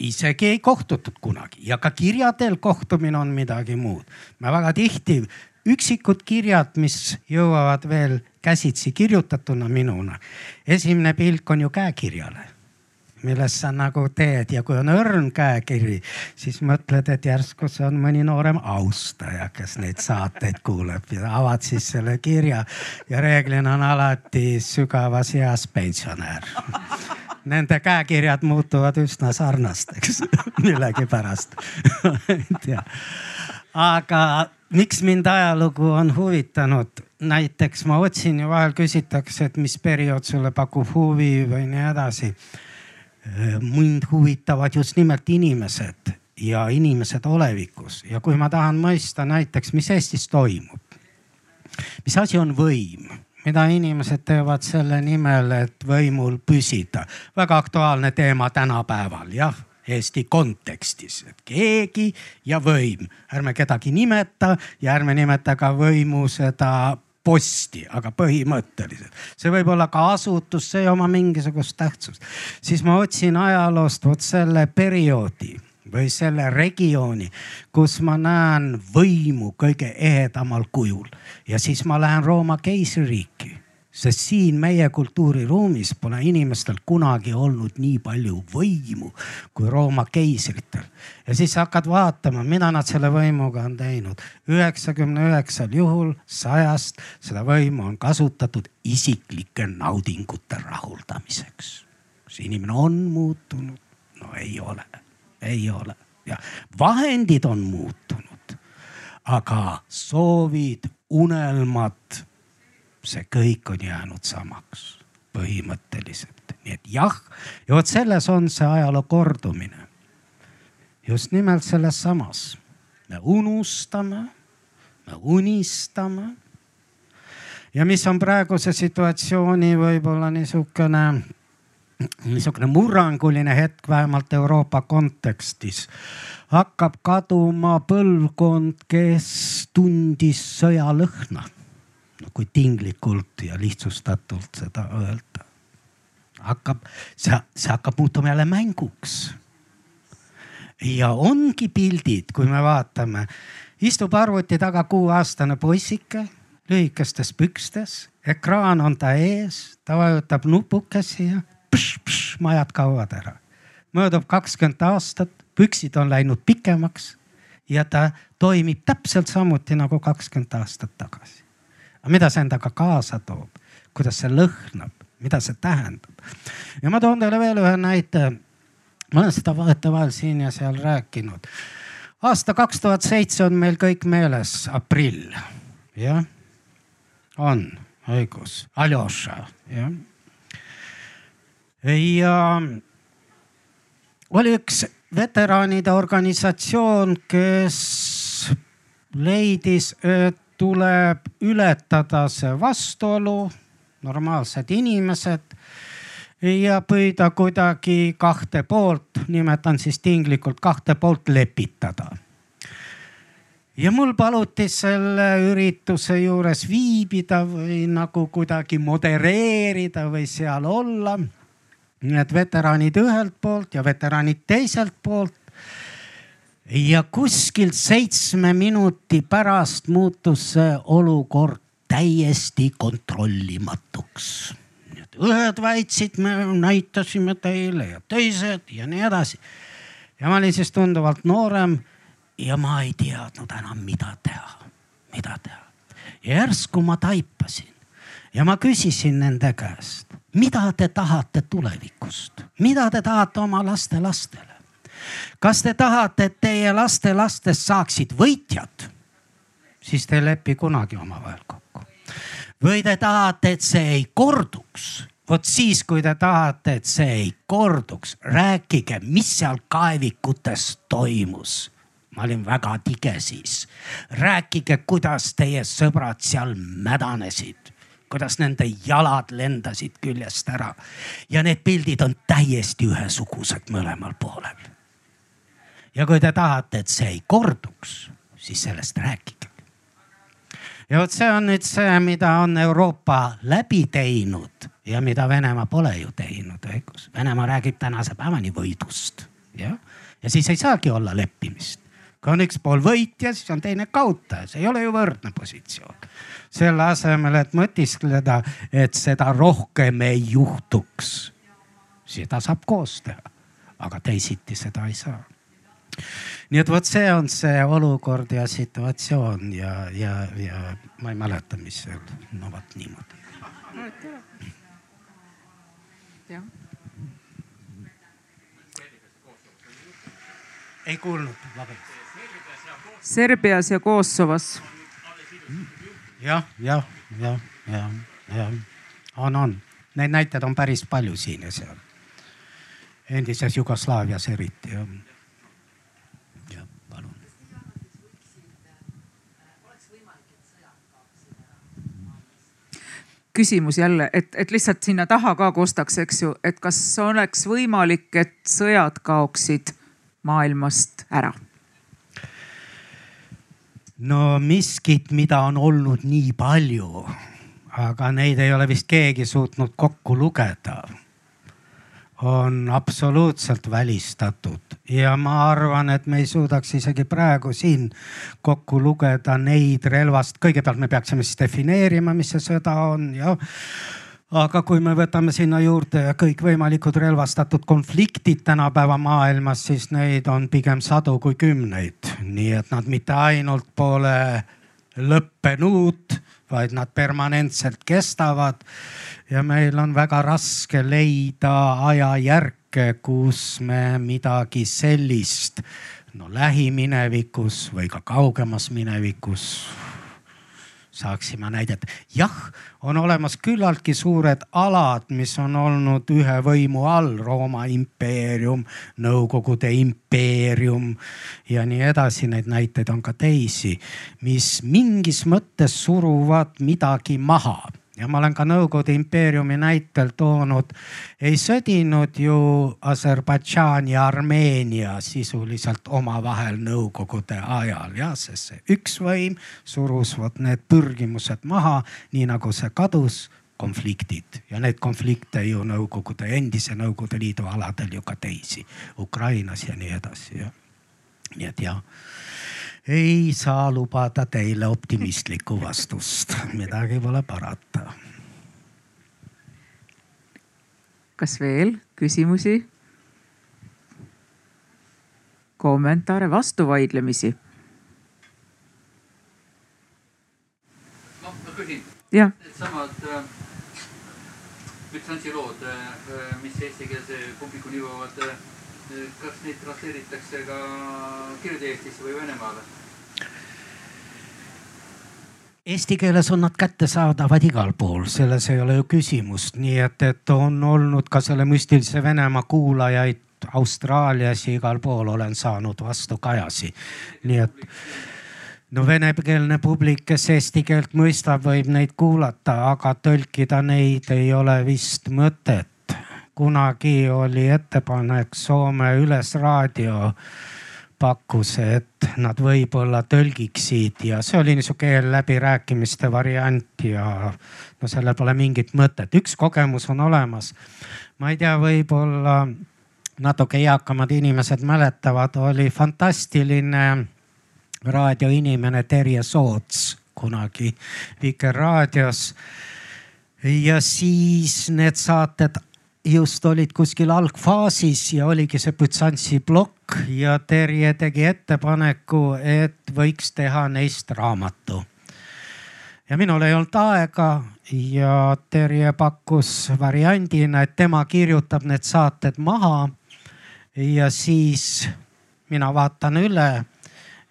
isegi ei kohtutud kunagi ja ka kirjadel kohtumine on midagi muud. me väga tihti üksikud kirjad, mis jõuavad veel käsitsi kirjutatuna minuna. esimene pilk on ju käekirjale, millest sa nagu teed ja kui on õrn käekiri, siis mõtled, et järsku see on mõni noorem austaja, kes neid saateid kuuleb ja avad siis selle kirja ja reeglina on alati sügavas eas pensionär nende käekirjad muutuvad üsna sarnasteks <laughs> millegipärast <laughs> ei tea. aga miks mind ajalugu on huvitanud? Näiteks ma otsin ju vahel küsitakse, et mis periood sulle pakub huvi või nii edasi. mind huvitavad just nimelt inimesed ja inimesed olevikus ja kui ma tahan mõista näiteks, mis Eestis toimub. mis asi on võim, mida inimesed teevad selle nimel, et võimul püsida. väga aktuaalne teema tänapäeval, jah Eesti kontekstis, et keegi ja võim, ärme kedagi nimeta ja ärme nimeta ka võimu seda posti, aga põhimõtteliselt. See võib olla ka asutus, see ei oma mingisugust tähtsust. siis ma otsin ajaloost vot selle perioodi või selle regiooni, kus ma näen võimu kõige ehedamal kujul. Ja siis ma lähen Rooma keisririiki sest siin meie kultuuriruumis pole inimestel kunagi olnud nii palju võimu kui Rooma keisritel. ja siis hakkad vaatama, mida nad selle võimuga on teinud. üheksakümne üheksal juhul sajast seda võimu on kasutatud isiklike naudingute rahuldamiseks. kas inimene on muutunud? no ei ole, ei ole ja vahendid on muutunud, aga soovid, unelmad see kõik on jäänud samaks põhimõtteliselt, nii et jah, ja vot selles on see ajaloo kordumine. just nimelt selles samas, me unustame, me unistame. ja mis on praeguse situatsiooni võib-olla niisugune, niisugune murranguline hetk, vähemalt Euroopa kontekstis hakkab kaduma põlvkond, kes tundis sõjalõhna kui tinglikult ja lihtsustatult seda öelda. hakkab, see, see hakkab muutuma jälle mänguks. ja ongi pildid, kui me vaatame, istub arvuti taga kuueaastane poisike lühikestes pükstes, ekraan on ta ees, ta vajutab nupukesi ja pš-pš, majad kaovad ära. möödub kakskümmend aastat, püksid on läinud pikemaks ja ta toimib täpselt samuti nagu kakskümmend aastat tagasi aga mida see endaga kaasa toob, kuidas see lõhnab, mida see tähendab? ja ma toon teile veel ühe näite. ma olen seda vahetevahel siin ja seal rääkinud. aasta kaks tuhat seitse on meil kõik meeles, aprill, jah, on õigus, Aljoša, jah. ja oli üks veteraanide organisatsioon, kes leidis, et tuleb ületada see vastuolu, normaalsed inimesed ja püüda kuidagi kahte poolt, nimetan siis tinglikult kahte poolt lepitada. ja mul paluti selle ürituse juures viibida või nagu kuidagi modereerida või seal olla. nii et veteranid ühelt poolt ja veteranid teiselt poolt. Ja kuskilt seitsme minuti pärast muutus see olukord täiesti kontrollimatuks. ühed väitsid, me näitasime teile ja teised ja nii edasi. ja ma olin siis tunduvalt noorem ja ma ei teadnud enam, mida teha, mida teha. ja järsku ma taipasin ja ma küsisin nende käest, mida te tahate tulevikust, mida te tahate oma lastelastele? Kas te tahate, et teie lastelastest saaksid võitjad? siis te ei lepi kunagi omavahel kokku. või te tahate, et see ei korduks? vot siis, kui te tahate, et see ei korduks, rääkige, mis seal kaevikutes toimus ma olin väga tige siis. rääkige, kuidas teie sõbrad seal mädanesid kuidas nende jalad lendasid küljest ära. ja need pildid on täiesti ühesugused mõlemal poolel. Ja kui te tahate, et see ei korduks, siis sellest rääkige. ja vot see on nüüd see, mida on Euroopa läbi teinud ja mida Venemaa pole ju teinud, õigus. Venemaa räägib tänase päevani võidust, jah. ja siis ei saagi olla leppimist kui on üks pool võitja, siis on teine kaotaja, see ei ole ju võrdne positsioon selle asemel, et mõtiskleda, et seda rohkem ei juhtuks. seda saab koos teha, aga teisiti seda ei saa. Nii et vot see on see olukord ja situatsioon ja, ja, ja ma ei mäleta, mis seal, no vot niimoodi. jah ei kuulnud, vabandust. Serbias ja Kosovos jah, jah, jah, jah, jah, on, on, neid näiteid on päris palju siin ja seal. endises Jugoslaavias eriti jah palun. Küsimus jälle, et, et lihtsalt sinna taha ka kostaks, eks ju, et kas oleks võimalik, et sõjad kaoksid maailmast ära no miskit, mida on olnud nii palju, aga neid ei ole vist keegi suutnud kokku lugeda. On absoluutselt välistatud ja ma arvan, et me ei suudaks isegi praegu siin kokku lugeda neid relvast. kõigepealt me peaksime siis defineerima, mis see sõda on ja aga kui me võtame sinna juurde kõikvõimalikud relvastatud konfliktid tänapäeva maailmas, siis neid on pigem sadu kui kümneid. nii et nad mitte ainult pole lõppenud, vaid nad permanentselt kestavad. Ja meil on väga raske leida ajajärke, kus me midagi sellist no lähiminevikus või ka kaugemas minevikus saaksime näidata. jah, on olemas küllaltki suured alad, mis on olnud ühe võimu all, Rooma impeerium, Nõukogude impeerium ja nii edasi. Neid näiteid on ka teisi, mis mingis mõttes suruvad midagi maha ja ma olen ka Nõukogude impeeriumi näitel toonud, ei sõdinud ju Aserbaidžaan ja Armeenia sisuliselt omavahel Nõukogude ajal. Jah, sest see üks võim surus vot need pürgimused maha, nii nagu see kadus konfliktid. Ja neid konflikte ju Nõukogude, endise Nõukogude Liidu aladel ju ka teisi, Ukrainas ja nii edasi jah. nii et jah ei saa lubada teile optimistlikku vastust, midagi pole parata. kas veel küsimusi? kommentaare, vastuvaidlemisi? noh, ma küsin. needsamad äh, Bütsansi lood äh,, mis eestikeelse publikuni jõuavad äh, kas neid transleeritakse ka Kirde-Eestisse või Venemaale? Eesti keeles on nad kättesaadavad igal pool, selles ei ole ju küsimust, nii et, et on olnud ka selle müstilise Venemaa kuulajaid Austraalias ja igal pool olen saanud vastu kajasi. nii et no venekeelne publik, kes eesti keelt mõistab, võib neid kuulata, aga tõlkida neid ei ole vist mõtet kunagi oli ettepanek Soome Ülesraadio pakkus, et nad võib-olla tõlgiksid ja see oli niisugune eelläbirääkimiste variant ja no sellel pole mingit mõtet, üks kogemus on olemas. ma ei tea, võib-olla natuke eakamad inimesed mäletavad, oli fantastiline raadioinimene Terje Soots kunagi Vikerraadios. ja siis need saated just olid kuskil algfaasis ja oligi see Bütsantsi plokk ja Terje tegi ettepaneku, et võiks teha neist raamatu. ja minul ei olnud aega ja Terje pakkus variandina, et tema kirjutab need saated maha. ja siis mina vaatan üle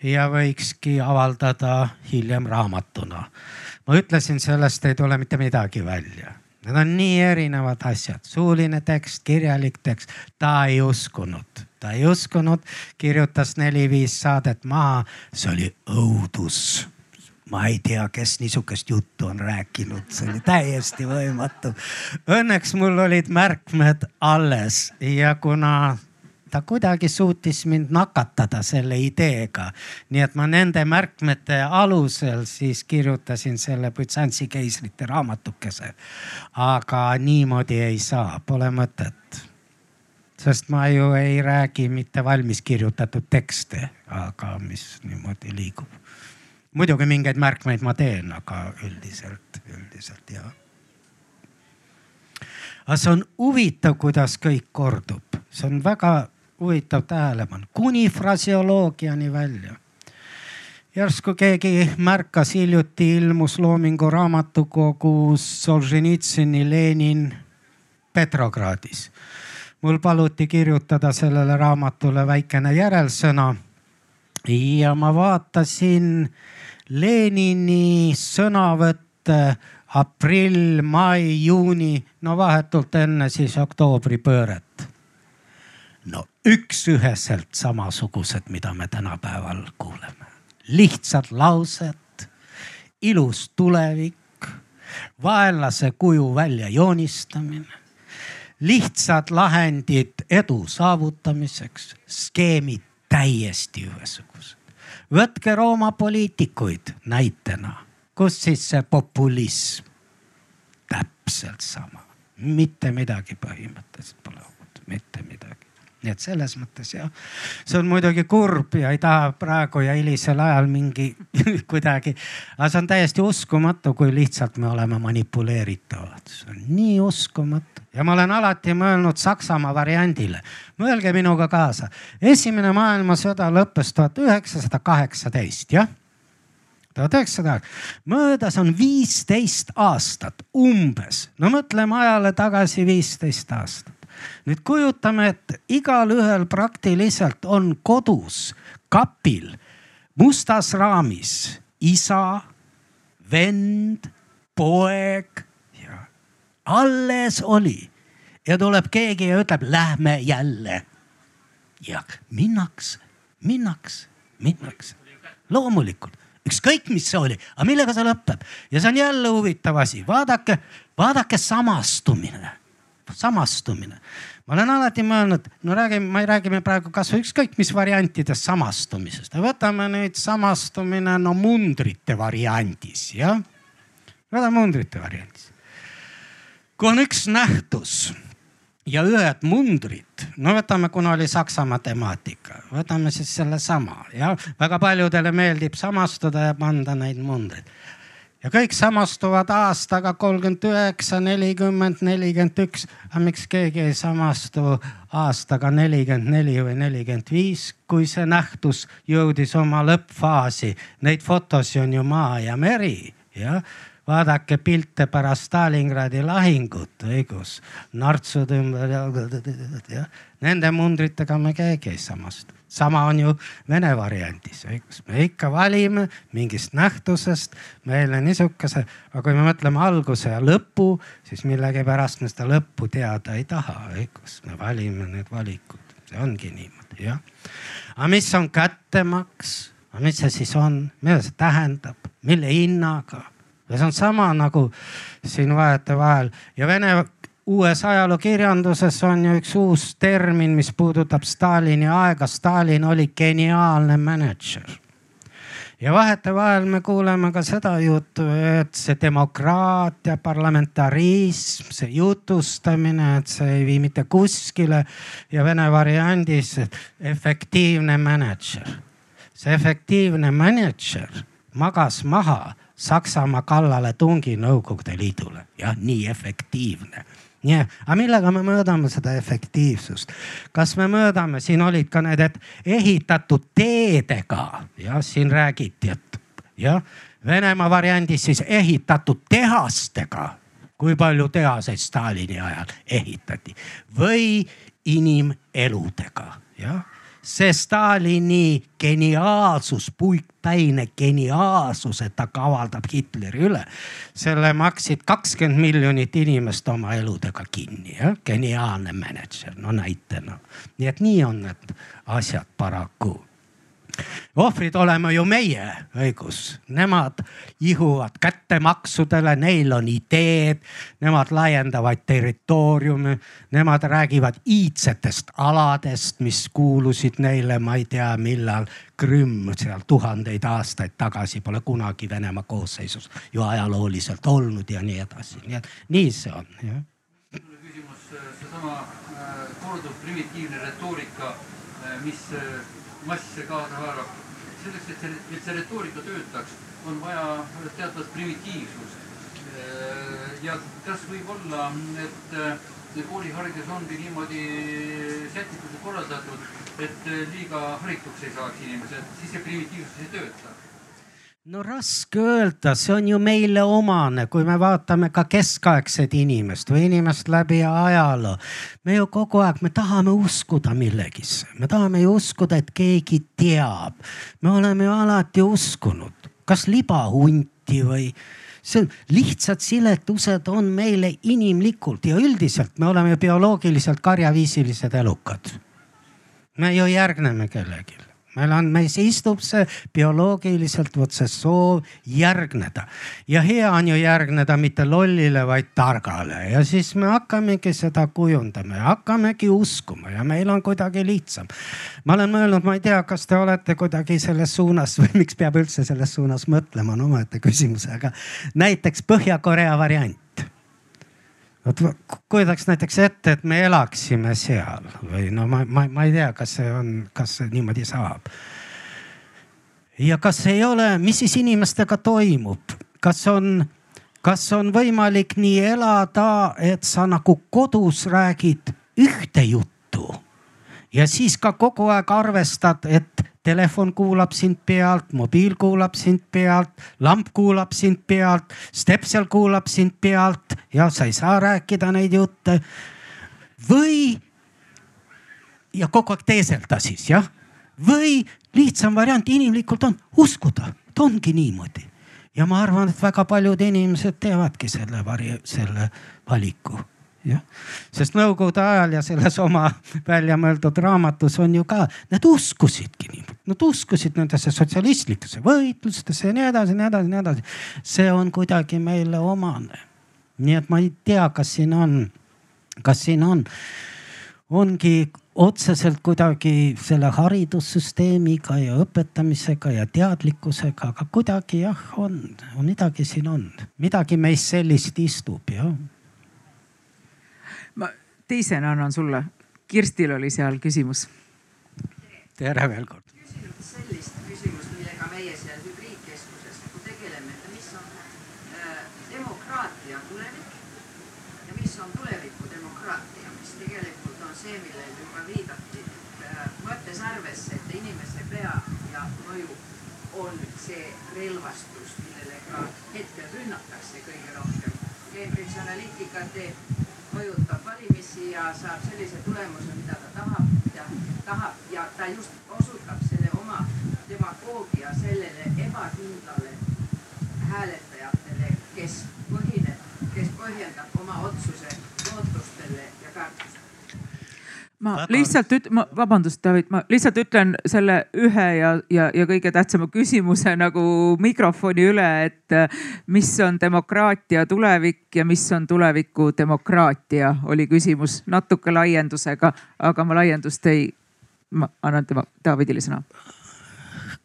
ja võikski avaldada hiljem raamatuna. ma ütlesin, sellest ei tule mitte midagi välja Need on nii erinevad asjad, suuline tekst, kirjalik tekst, ta ei uskunud, ta ei uskunud, kirjutas neli-viis saadet maha, see oli õudus. Ma ei tea, kes niisugust juttu on rääkinud, see oli täiesti võimatu. Õnneks mul olid märkmed alles. Ja kuna ta kuidagi suutis mind nakatada selle ideega. nii et ma nende märkmete alusel siis kirjutasin selle Bütsantsi keisrite raamatukese. aga niimoodi ei saa, pole mõtet. sest ma ju ei räägi mitte valmis kirjutatud tekste, aga mis niimoodi liigub. muidugi mingeid märkmeid ma teen, aga üldiselt, üldiselt jah aga see on huvitav, kuidas kõik kordub, see on väga huvitav tähelepanu, kuni fraseoloogiani välja. järsku keegi märkas, hiljuti ilmus Loomingu raamatukogus Solženitsõni Lenin Petrogradis. mul paluti kirjutada sellele raamatule väikene järelsõna ja ma vaatasin Lenini sõnavõtte aprill, mai, juuni, no vahetult enne siis oktoobripööret no üks-üheselt samasugused, mida me tänapäeval kuuleme. lihtsad laused, ilus tulevik, vaenlase kuju välja joonistamine, lihtsad lahendid edu saavutamiseks, skeemid täiesti ühesugused. võtke Rooma poliitikuid näitena, kus siis see populism, täpselt sama, mitte midagi põhimõtteliselt pole uut, mitte midagi nii et selles mõttes jah, see on muidugi kurb ja ei taha praegu ja hilisel ajal mingi <laughs> kuidagi, aga see on täiesti uskumatu, kui lihtsalt me oleme manipuleeritavad. see on nii uskumatu ja ma olen alati mõelnud Saksamaa variandile. mõelge minuga kaasa. esimene maailmasõda lõppes tuhat üheksasada kaheksateist, jah tuhat üheksasada, möödas on viisteist aastat umbes, no mõtleme ajale tagasi viisteist aastat nüüd kujutame, et igalühel praktiliselt on kodus kapil mustas raamis isa, vend, poeg ja alles oli. Ja tuleb keegi ja ütleb, lähme jälle. ja minnakse, minnakse, minnakse loomulikult. Ükskõik, mis see oli, aga millega see lõpeb. Ja see on jälle huvitav asi, vaadake, vaadake samastumine samastumine. ma olen alati mõelnud, no räägime, ma ei räägi praegu kasvõi ükskõik mis variantidest samastumisest. võtame nüüd samastumine no mundrite variandis jah. võtame mundrite variandis. kui on üks nähtus ja ühed mundrid, no võtame, kuna oli Saksamaa temaatika, võtame siis sellesama ja väga paljudele meeldib samastuda ja panda neid mundreid ja kõik samastuvad aastaga kolmkümmend üheksa, nelikümmend, nelikümmend üks. aga miks keegi ei samastu aastaga nelikümmend neli või nelikümmend viis, kui see nähtus jõudis oma lõppfaasi? Neid fotosid on ju maa ja meri, jah vaadake pilte pärast Stalingradi lahingut, õigus, nartsud ümber ja. Nende mundritega me keegi ei samastu sama on ju Vene variandis, õigus, me ikka valime mingist nähtusest. Meile niisuguse, aga kui me mõtleme alguse ja lõpu, siis millegipärast me seda lõppu teada ei taha, õigus, me valime need valikud, see ongi niimoodi, jah. aga mis on kättemaks, mis see siis on, mida see tähendab, mille hinnaga? ja see on sama nagu siin vahetevahel. Ja Vene uues ajalookirjanduses on ju üks uus termin, mis puudutab Stalini aega. Stalin oli geniaalne mänedžer ja vahetevahel me kuuleme ka seda juttu, et see demokraatia, parlamentarism, see jutustamine, et see ei vii mitte kuskile ja vene variandis efektiivne mänedžer. see efektiivne mänedžer magas maha Saksamaa kallale tungi Nõukogude Liidule. jah, nii efektiivne nii, aga millega me mõõdame seda efektiivsust? kas me mõõdame, siin olid ka need, et ehitatud teedega, jah, siin räägiti, et jah, Venemaa variandis siis ehitatud tehastega. kui palju tehaseid Stalini ajal ehitati või inimeludega, jah see Stalini geniaalsus, puikpäine geniaalsus, et ta kavaldab Hitleri üle. selle maksid kakskümmend miljonit inimest oma eludega kinni, jah, geniaalne mänedžer, no näitena. nii et nii on need asjad paraku ohvrid oleme ju meie, õigus, nemad ihuvad kättemaksudele, neil on ideed, nemad laiendavad territooriumi, nemad räägivad iidsetest aladest, mis kuulusid neile, ma ei tea, millal. Krimm seal tuhandeid aastaid tagasi pole kunagi Venemaa koosseisus ju ajalooliselt olnud ja nii edasi, nii et nii see on, jah. küsimus, seesama äh, korduv primitiivne retoorika, äh, mis äh, masse kaasa haarab. selleks, et see, et see retoorika töötaks, on vaja teatavat primitiivsust. ja kas võib olla, et kooliharidus ongi niimoodi sätitult korraldatud, et liiga harituks ei saaks inimesed, siis see primitiivsus ei tööta no raske öelda, see on ju meile omane, kui me vaatame ka keskaegset inimest või inimest läbi ajaloo. me ju kogu aeg, me tahame uskuda millegisse, me tahame ju uskuda, et keegi teab. me oleme ju alati uskunud, kas libahunti või see on lihtsad siletused on meile inimlikult ja üldiselt me oleme bioloogiliselt karjaviisilised elukad. me ju järgneme kellelegi meil on, meis istub see bioloogiliselt vot see soov järgneda. Ja hea on ju järgneda mitte lollile, vaid targale. Ja siis me hakkamegi seda kujundama ja hakkamegi uskuma ja meil on kuidagi lihtsam. ma olen mõelnud, ma ei tea, kas te olete kuidagi selles suunas või <laughs> miks peab üldse selles suunas mõtlema, on omaette küsimus, aga näiteks Põhja-Korea variant vot kujutaks näiteks ette, et me elaksime seal või no ma, ma, ma ei tea, kas see on, kas niimoodi saab. ja kas ei ole, mis siis inimestega toimub, kas on, kas on võimalik nii elada, et sa nagu kodus räägid ühte juttu ja siis ka kogu aeg arvestad, et telefon kuulab sind pealt, mobiil kuulab sind pealt, lamp kuulab sind pealt, stepsel kuulab sind pealt ja sa ei saa rääkida neid jutte. või ja kogu aeg teeselda siis jah, või lihtsam variant inimlikult on uskuda, et ongi niimoodi. ja ma arvan, et väga paljud inimesed teevadki selle vari-, selle valiku jah, sest nõukogude ajal ja selles oma välja mõeldud raamatus on ju ka, nad uskusidki niimoodi, nad uskusid nendesse sotsialistlikesse võitlustesse ja nii edasi, nii edasi, nii edasi. see on kuidagi meile omane. nii et ma ei tea, kas siin on, kas siin on, ongi otseselt kuidagi selle haridussüsteemiga ja õpetamisega ja teadlikkusega, aga kuidagi jah, on, midagi siin on, midagi meis sellist istub jah teisena annan sulle. Kirstil oli seal küsimus. tere veel kord. sellist küsimust, millega meie seal hübriidkeskuses nagu tegeleme, et mis on äh, demokraatia tulevik ja mis on tuleviku demokraatia, mis tegelikult on see, millele juba viidati äh,. võttes arvesse, et inimese pea ja mõju on see relvastus, millele ka hetkel rünnatakse kõige rohkem. Cambridge Analytica teeb mõjutab valimisi ja saab sellise tulemuse, mida ta tahab ja tahab. Ja ta just osutab selle oma demagoogia sellele ebakindlale hääletajatele, kes põhineb, kes põhjendab oma otsuse ma Väga- lihtsalt üt-, ma vabandust, David, ma lihtsalt ütlen selle ühe ja, ja, ja kõige tähtsama küsimuse nagu mikrofoni üle, et äh, mis on demokraatia tulevik ja mis on tuleviku demokraatia, oli küsimus natuke laiendusega, aga ma laiendust ei, ma annan tema, Davidile sõna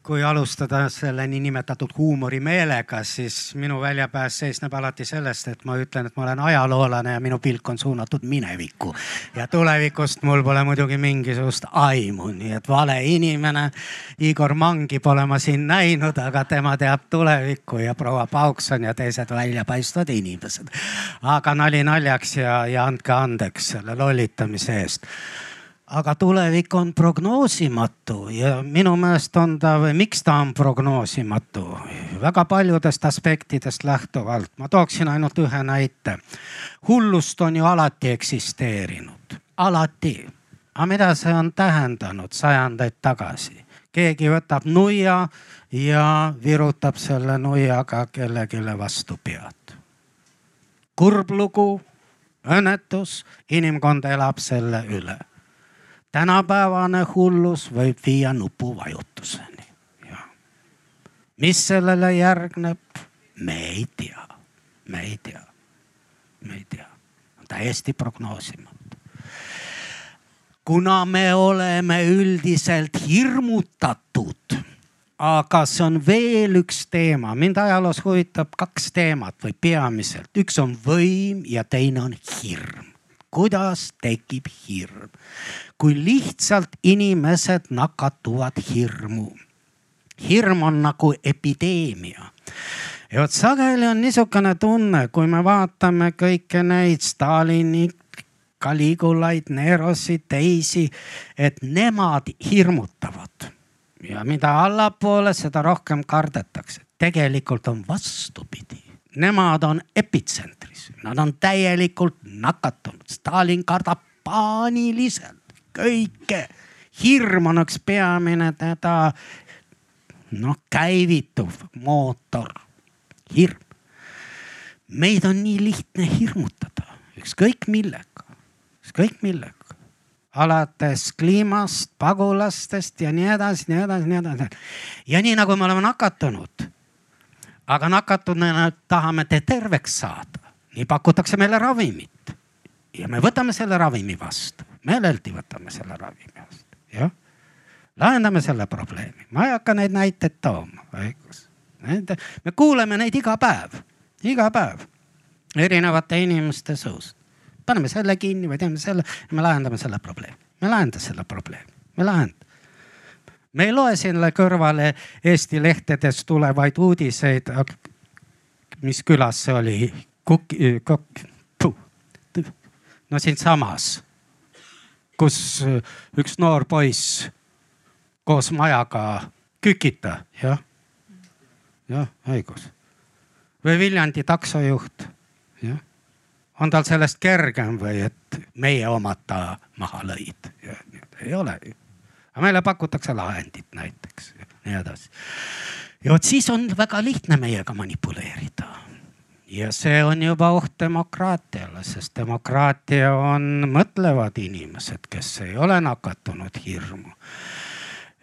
kui alustada selle niinimetatud huumorimeelega, siis minu väljapääs seisneb alati sellest, et ma ütlen, et ma olen ajaloolane ja minu pilk on suunatud minevikku. ja tulevikust mul pole muidugi mingisugust aimu, nii et vale inimene. Igor Mangi pole ma siin näinud, aga tema teab tulevikku ja proua Paukson ja teised väljapaistvad inimesed. aga nali naljaks ja, ja andke andeks selle lollitamise eest aga tulevik on prognoosimatu ja minu meelest on ta või miks ta on prognoosimatu? väga paljudest aspektidest lähtuvalt. ma tooksin ainult ühe näite. hullust on ju alati eksisteerinud, alati. aga mida see on tähendanud sajandeid tagasi? keegi võtab nuia ja virutab selle nuiaga kellelegi vastu pead. kurb lugu, õnnetus, inimkond elab selle üle tänapäevane hullus võib viia nupuvajutuseni. mis sellele järgneb, me ei tea, me ei tea, me ei tea, täiesti prognoosimatu. kuna me oleme üldiselt hirmutatud, aga see on veel üks teema, mind ajaloos huvitab kaks teemat või peamiselt, üks on võim ja teine on hirm kuidas tekib hirm. kui lihtsalt inimesed nakatuvad hirmu. hirm on nagu epideemia. ja vot sageli on niisugune tunne, kui me vaatame kõiki neid Stalini, Caligulaid, Nerosid, teisi, et nemad hirmutavad ja mida allapoole, seda rohkem kardetakse. tegelikult on vastupidi nemad on epitsentris, nad on täielikult nakatunud. Stalin kardab paaniliselt kõike. hirm on üks peamine teda noh käivituv mootor, hirm. meid on nii lihtne hirmutada ükskõik millega, ükskõik millega alates kliimast, pagulastest ja nii edasi, nii edasi, nii edasi. ja nii nagu me oleme nakatunud aga nakatununa tahame te terveks saada, nii pakutakse meile ravimit. ja me võtame selle ravimi vastu, meeleldi võtame selle ravimi vastu, jah. lahendame selle probleemi, ma ei hakka neid näiteid tooma, õigus. me kuuleme neid iga päev, iga päev. Erinevate inimeste suust. paneme selle kinni või teeme selle. Me lahendame selle probleemi, me lahendame selle probleemi, me lahendame me ei loe selle kõrvale Eesti lehtedes tulevaid uudiseid. mis külas see oli? Kuk-, kuk-, no siinsamas, kus üks noor poiss koos majaga kükita, jah, jah, õigus. või Viljandi taksojuht, jah. on tal sellest kergem või, et meie omad ta maha lõid? ei ole ju aga meile pakutakse lahendit näiteks ja nii edasi. ja vot siis on väga lihtne meiega manipuleerida. ja see on juba oht demokraatiale, sest demokraatia on mõtlevad inimesed, kes ei ole nakatunud hirmu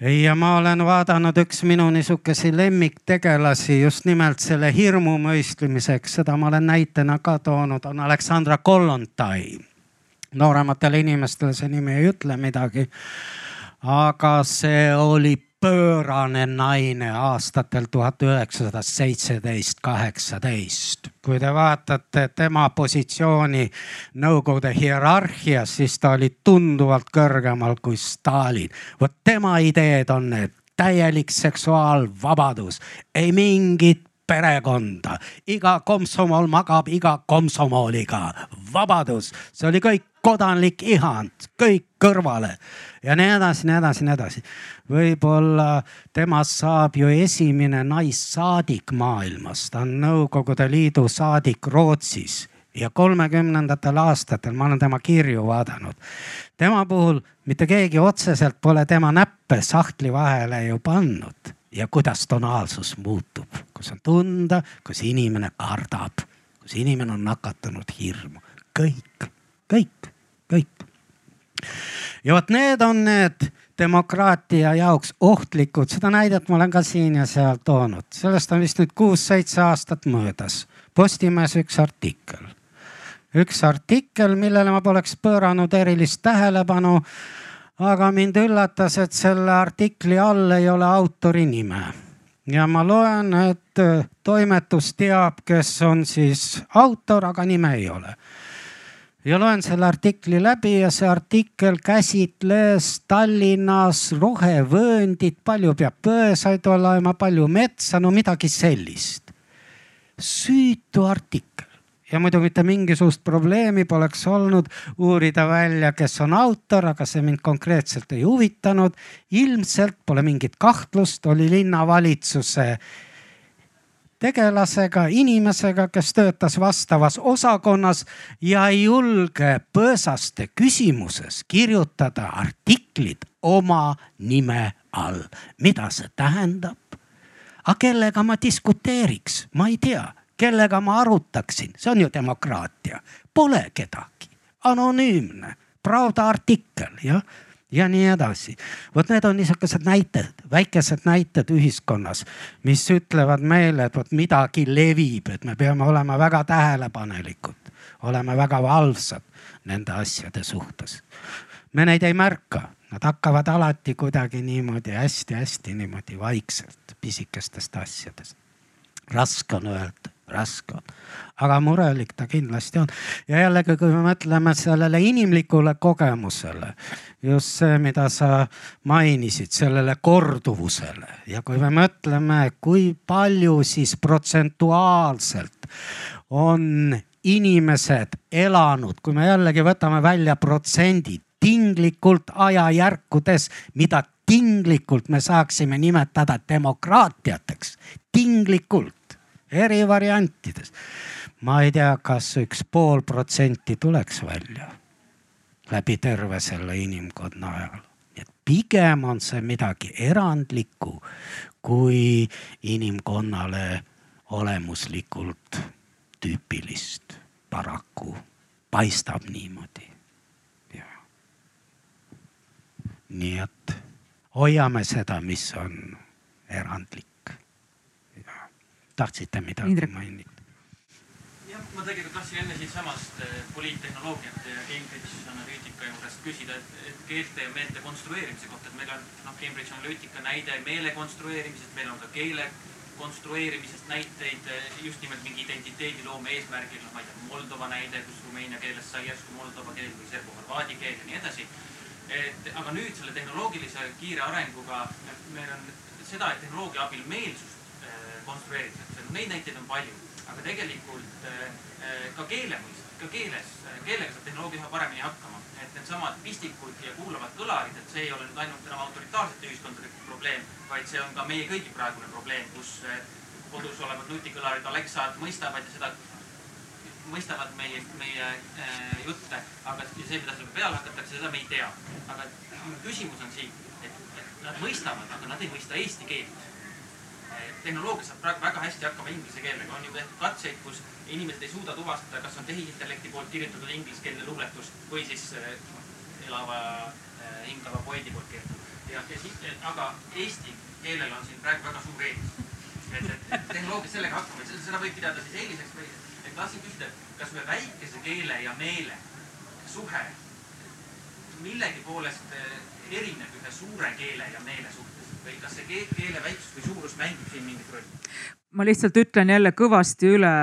ja ma olen vaadanud üks minu niisuguseid lemmiktegelasi just nimelt selle hirmu mõistlemiseks, seda ma olen näitena ka toonud, on Aleksandra Kollontai. noorematele inimestele see nimi ei ütle midagi aga see oli pöörane naine aastatel tuhat üheksasada seitseteist, kaheksateist. kui te vaatate tema positsiooni Nõukogude hierarhias, siis ta oli tunduvalt kõrgemal kui Stalin. vot tema ideed on need. Täielik seksuaalvabadus, ei mingit perekonda, iga komsomol magab iga komsomoliga, vabadus, see oli kõik kodanlik ihand, kõik kõrvale. Ja nii edasi, nii edasi, nii edasi. võib-olla temast saab ju esimene naissaadik maailmas, ta on Nõukogude Liidu saadik Rootsis. Ja kolmekümnendatel aastatel ma olen tema kirju vaadanud. tema puhul mitte keegi otseselt pole tema näppe sahtli vahele ju pannud. Ja kuidas tonaalsus muutub, kus on tunda, kus inimene kardab, kus inimene on nakatunud hirmu, kõik, kõik, kõik. Ja vot need on need demokraatia jaoks ohtlikud, seda näidet ma olen ka siin ja seal toonud, sellest on vist nüüd kuus-seitse aastat möödas. Postimehes üks artikkel, üks artikkel, millele ma poleks pööranud erilist tähelepanu. aga mind üllatas, et selle artikli all ei ole autori nime. Ja ma loen, et toimetus teab, kes on siis autor, aga nime ei ole ja loen selle artikli läbi ja see artikkel käsitles Tallinnas rohevööndit, palju peab põõsaid olema, palju metsa, no midagi sellist. süütu artikkel ja muidu mitte mingisugust probleemi poleks olnud uurida välja, kes on autor, aga see mind konkreetselt ei huvitanud. ilmselt pole mingit kahtlust, oli linnavalitsuse tegelasega, inimesega, kes töötas vastavas osakonnas ja ei julge põõsaste küsimuses kirjutada artiklit oma nime all. mida see tähendab? aga kellega ma diskuteeriks, ma ei tea, kellega ma arutaksin, see on ju demokraatia, pole kedagi, anonüümne, Pravda artikkel jah ja nii edasi. vot need on niisugused näited, väikesed näited ühiskonnas, mis ütlevad meile, et vot midagi levib, et me peame olema väga tähelepanelikud, olema väga valvsad nende asjade suhtes. me neid ei märka, nad hakkavad alati kuidagi niimoodi hästi-hästi niimoodi vaikselt pisikestest asjadest. raske on öelda raske on. aga murelik ta kindlasti on. ja jällegi, kui me mõtleme sellele inimlikule kogemusele, just see, mida sa mainisid, sellele korduvusele ja kui me mõtleme, kui palju siis protsentuaalselt on inimesed elanud, kui me jällegi võtame välja protsendid tinglikult ajajärkudes, mida tinglikult me saaksime nimetada demokraatiateks, tinglikult eri variantides. ma ei tea, kas üks pool protsenti tuleks välja läbi terve selle inimkonna ajal. nii et pigem on see midagi erandlikku kui inimkonnale olemuslikult tüüpilist. paraku paistab niimoodi. nii et hoiame seda, mis on erandlik tahtsite midagi mainida? jah, ma tegelikult tahtsin enne siitsamast eh, poliittehnoloogiate ja Cambridge analüütika juurest küsida, et, et keelte ja meelte konstrueerimise kohta, et meil on noh, Cambridge analüütika näide meele konstrueerimisest, meil on ka keele konstrueerimisest näiteid eh, just nimelt mingi identiteediloome eesmärgil, noh, ma ei tea, Moldova näide, kus rumeenia keelest sai järsku moldova keel või serbo-horvaadi keel ja nii edasi. et aga nüüd selle tehnoloogilise kiire arenguga meil on seda, et tehnoloogia abil meelsust konstrueeritakse. Neid näiteid on palju, aga tegelikult äh, äh, ka keele mõist-, ka keeles, äh, keelega saab tehnoloogia üha paremini hakkama. et needsamad pistikud ja kuulavad kõlarid, et see ei ole nüüd ainult enam autoritaarsete ühiskondade probleem, vaid see on ka meie kõigi praegune probleem, kus kodus olevad nutikõlarid, Alexad mõistavad ja seda mõistavad meie, meie äh, jutte, aga see, mida selle peale hakatakse, seda me ei tea. aga küsimus on siin, et nad mõistavad, aga nad ei mõista eesti keelt tehnoloogia saab praegu väga hästi hakkama inglise keelega, on ju tehtud katseid, kus inimesed ei suuda tuvastada, kas on tehisintellekti poolt kirjutatud ingliskeelne luuletus või siis äh, elava äh, hingava poeedi poolt kirjutatud. ja, ja siis, aga eesti keelel on siin praegu väga suur eelis. et, et, et tehnoloogia sellega hakkama, et seda võib pidada siis eeliseks või, et tahtsin küsida, kas ühe väikese keele ja meele suhe millegi poolest erineb ühe suure keele ja meele suhtes? Või kas see keele väiksus või suurus mängib siin mingit rolli? ma lihtsalt ütlen jälle kõvasti üle,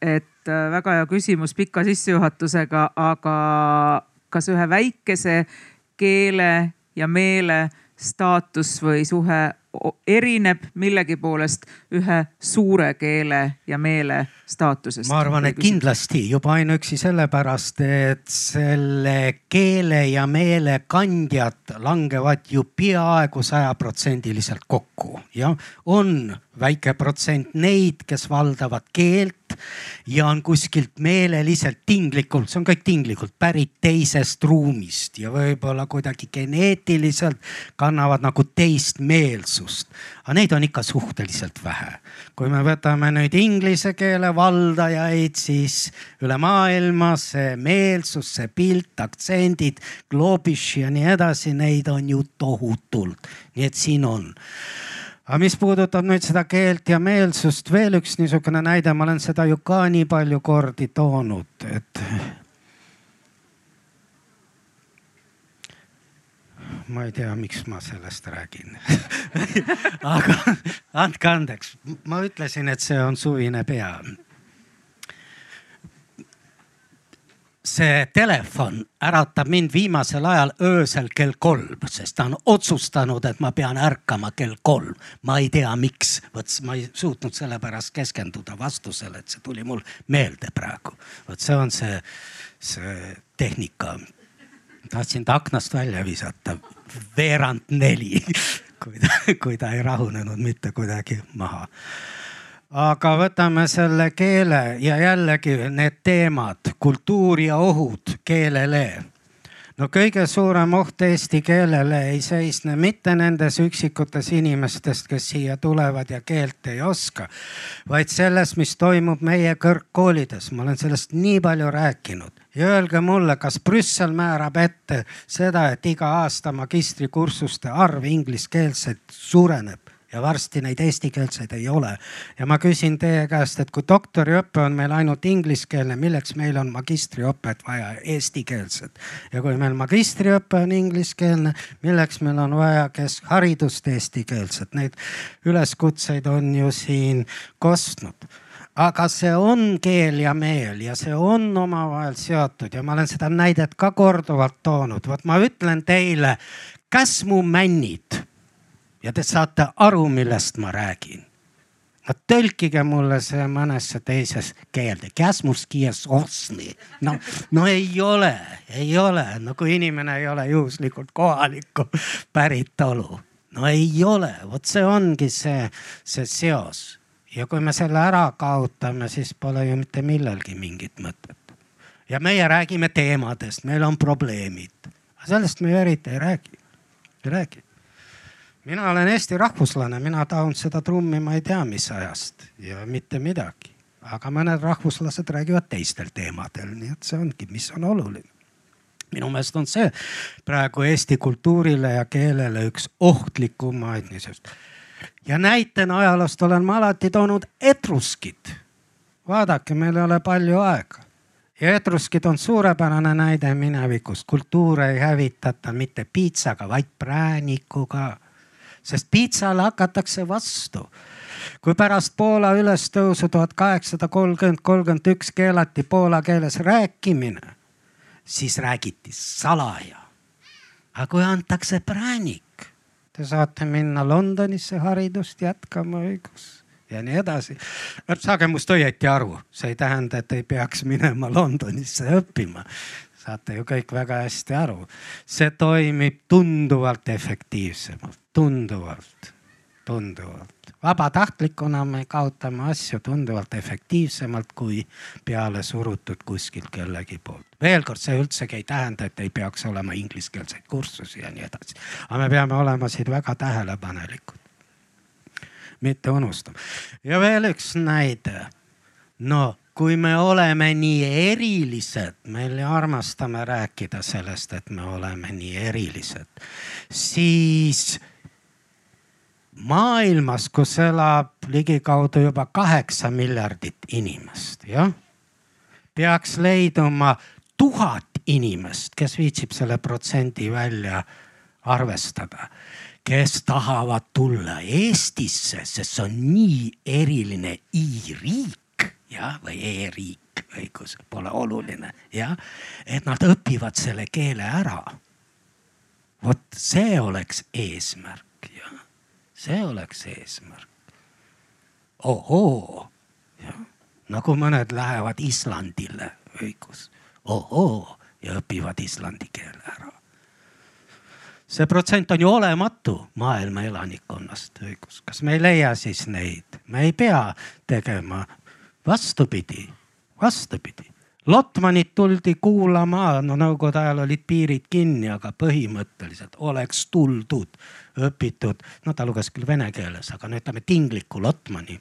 et äh, väga hea küsimus pika sissejuhatusega, aga kas ühe väikese keele ja meele staatus või suhe erineb millegi poolest ühe suure keele ja meele staatusest? ma arvan, et kindlasti juba ainuüksi sellepärast, et selle keele ja meele kandjad langevad ju peaaegu sajaprotsendiliselt kokku. jah, on väike protsent neid, kes valdavad keelt ja on kuskilt meeleliselt tinglikult, see on kõik tinglikult pärit teisest ruumist ja võib-olla kuidagi geneetiliselt kannavad nagu teist meelsust. aga neid on ikka suhteliselt vähe. kui me võtame nüüd inglise keele valdajaid, siis üle maailma see meelsus, see pilt, aktsendid, globish ja nii edasi, neid on ju tohutult. nii et siin on aga mis puudutab nüüd seda keelt ja meelsust, veel üks niisugune näide, ma olen seda ju ka nii palju kordi toonud, et. ma ei tea, miks ma sellest räägin <laughs> aga andke andeks, ma ütlesin, et see on suvine pea see telefon äratab mind viimasel ajal öösel kell kolm, sest ta on otsustanud, et ma pean ärkama kell kolm. ma ei tea, miks, vot ma ei suutnud sellepärast keskenduda vastusele, et see tuli mul meelde praegu. vot see on see, see tehnika. tahtsin ta aknast välja visata, veerand neli <laughs> kui ta, kui ta ei rahunenud mitte kuidagi maha aga võtame selle keele ja jällegi need teemad, kultuur ja ohud keelele. no kõige suurem oht eesti keelele ei seisne mitte nendes üksikutes inimestest, kes siia tulevad ja keelt ei oska, vaid selles, mis toimub meie kõrgkoolides. ma olen sellest nii palju rääkinud ja öelge mulle, kas Brüssel määrab ette seda, et iga aasta magistrikursuste arv ingliskeelset suureneb ja varsti neid eestikeelseid ei ole. ja ma küsin teie käest, et kui doktoriõpe on meil ainult ingliskeelne, milleks meil on magistriõpet vaja eestikeelset? ja kui meil magistriõpe on ingliskeelne, milleks meil on vaja keskharidust eestikeelset? Neid üleskutseid on ju siin kostnud aga see on keel ja meel ja see on omavahel seotud ja ma olen seda näidet ka korduvalt toonud. vot ma ütlen teile, kas mu männid ja te saate aru, millest ma räägin. no tõlkige mulle see mõnesse teises keelde, no, no ei ole, ei ole, no kui inimene ei ole juhuslikult kohalikku päritolu, no ei ole, vot see ongi see, see seos. ja kui me selle ära kaotame, siis pole ju mitte millelgi mingit mõtet. ja meie räägime teemadest, meil on probleemid, sellest me ju eriti ei räägi, ei räägi mina olen Eesti rahvuslane, mina taun seda trummi, ma ei tea, mis ajast ja mitte midagi. aga mõned rahvuslased räägivad teistel teemadel, nii et see ongi, mis on oluline. minu meelest on see praegu eesti kultuurile ja keelele üks ohtlikumaid niisugust. ja näitena ajaloost olen ma alati toonud etruskid. vaadake, meil ei ole palju aega ja etruskid on suurepärane näide minevikust. kultuure ei hävitata mitte piitsaga, vaid präänikuga sest piitsale hakatakse vastu. kui pärast Poola ülestõusu tuhat kaheksasada kolmkümmend, kolmkümmend üks keelati poola keeles rääkimine, siis räägiti salaja. aga kui antakse präänik, te saate minna Londonisse haridust jätkama õigus ja nii edasi. saage must õieti aru, see ei tähenda, et ei peaks minema Londonisse õppima saate ju kõik väga hästi aru. see toimib tunduvalt efektiivsemalt, tunduvalt, tunduvalt. vabatahtlikuna me kaotame asju tunduvalt efektiivsemalt kui peale surutud kuskilt kellegi poolt. veel kord, see üldsegi ei tähenda, et ei peaks olema ingliskeelseid kursusi ja nii edasi. aga me peame olema siin väga tähelepanelikud. mitte unustama. ja veel üks näide. no kui me oleme nii erilised, me armastame rääkida sellest, et me oleme nii erilised, siis maailmas, kus elab ligikaudu juba kaheksa miljardit inimest, jah, peaks leiduma tuhat inimest, kes viitsib selle protsendi välja arvestada kes tahavad tulla Eestisse, sest see on nii eriline i-riik jah, või e-riik, õigus, pole oluline, jah. et nad õpivad selle keele ära. vot see oleks eesmärk, jah, see oleks eesmärk. ohoo, jah, nagu mõned lähevad Islandile, õigus, ohoo ja õpivad islandi keele ära see protsent on ju olematu maailma elanikkonnast, õigus. kas me ei leia siis neid, me ei pea tegema vastupidi, vastupidi. Lotmanit tuldi kuulama, no nõukogude ajal olid piirid kinni, aga põhimõtteliselt oleks tuldud, õpitud, no ta luges küll vene keeles, aga no ütleme tingliku Lotmani.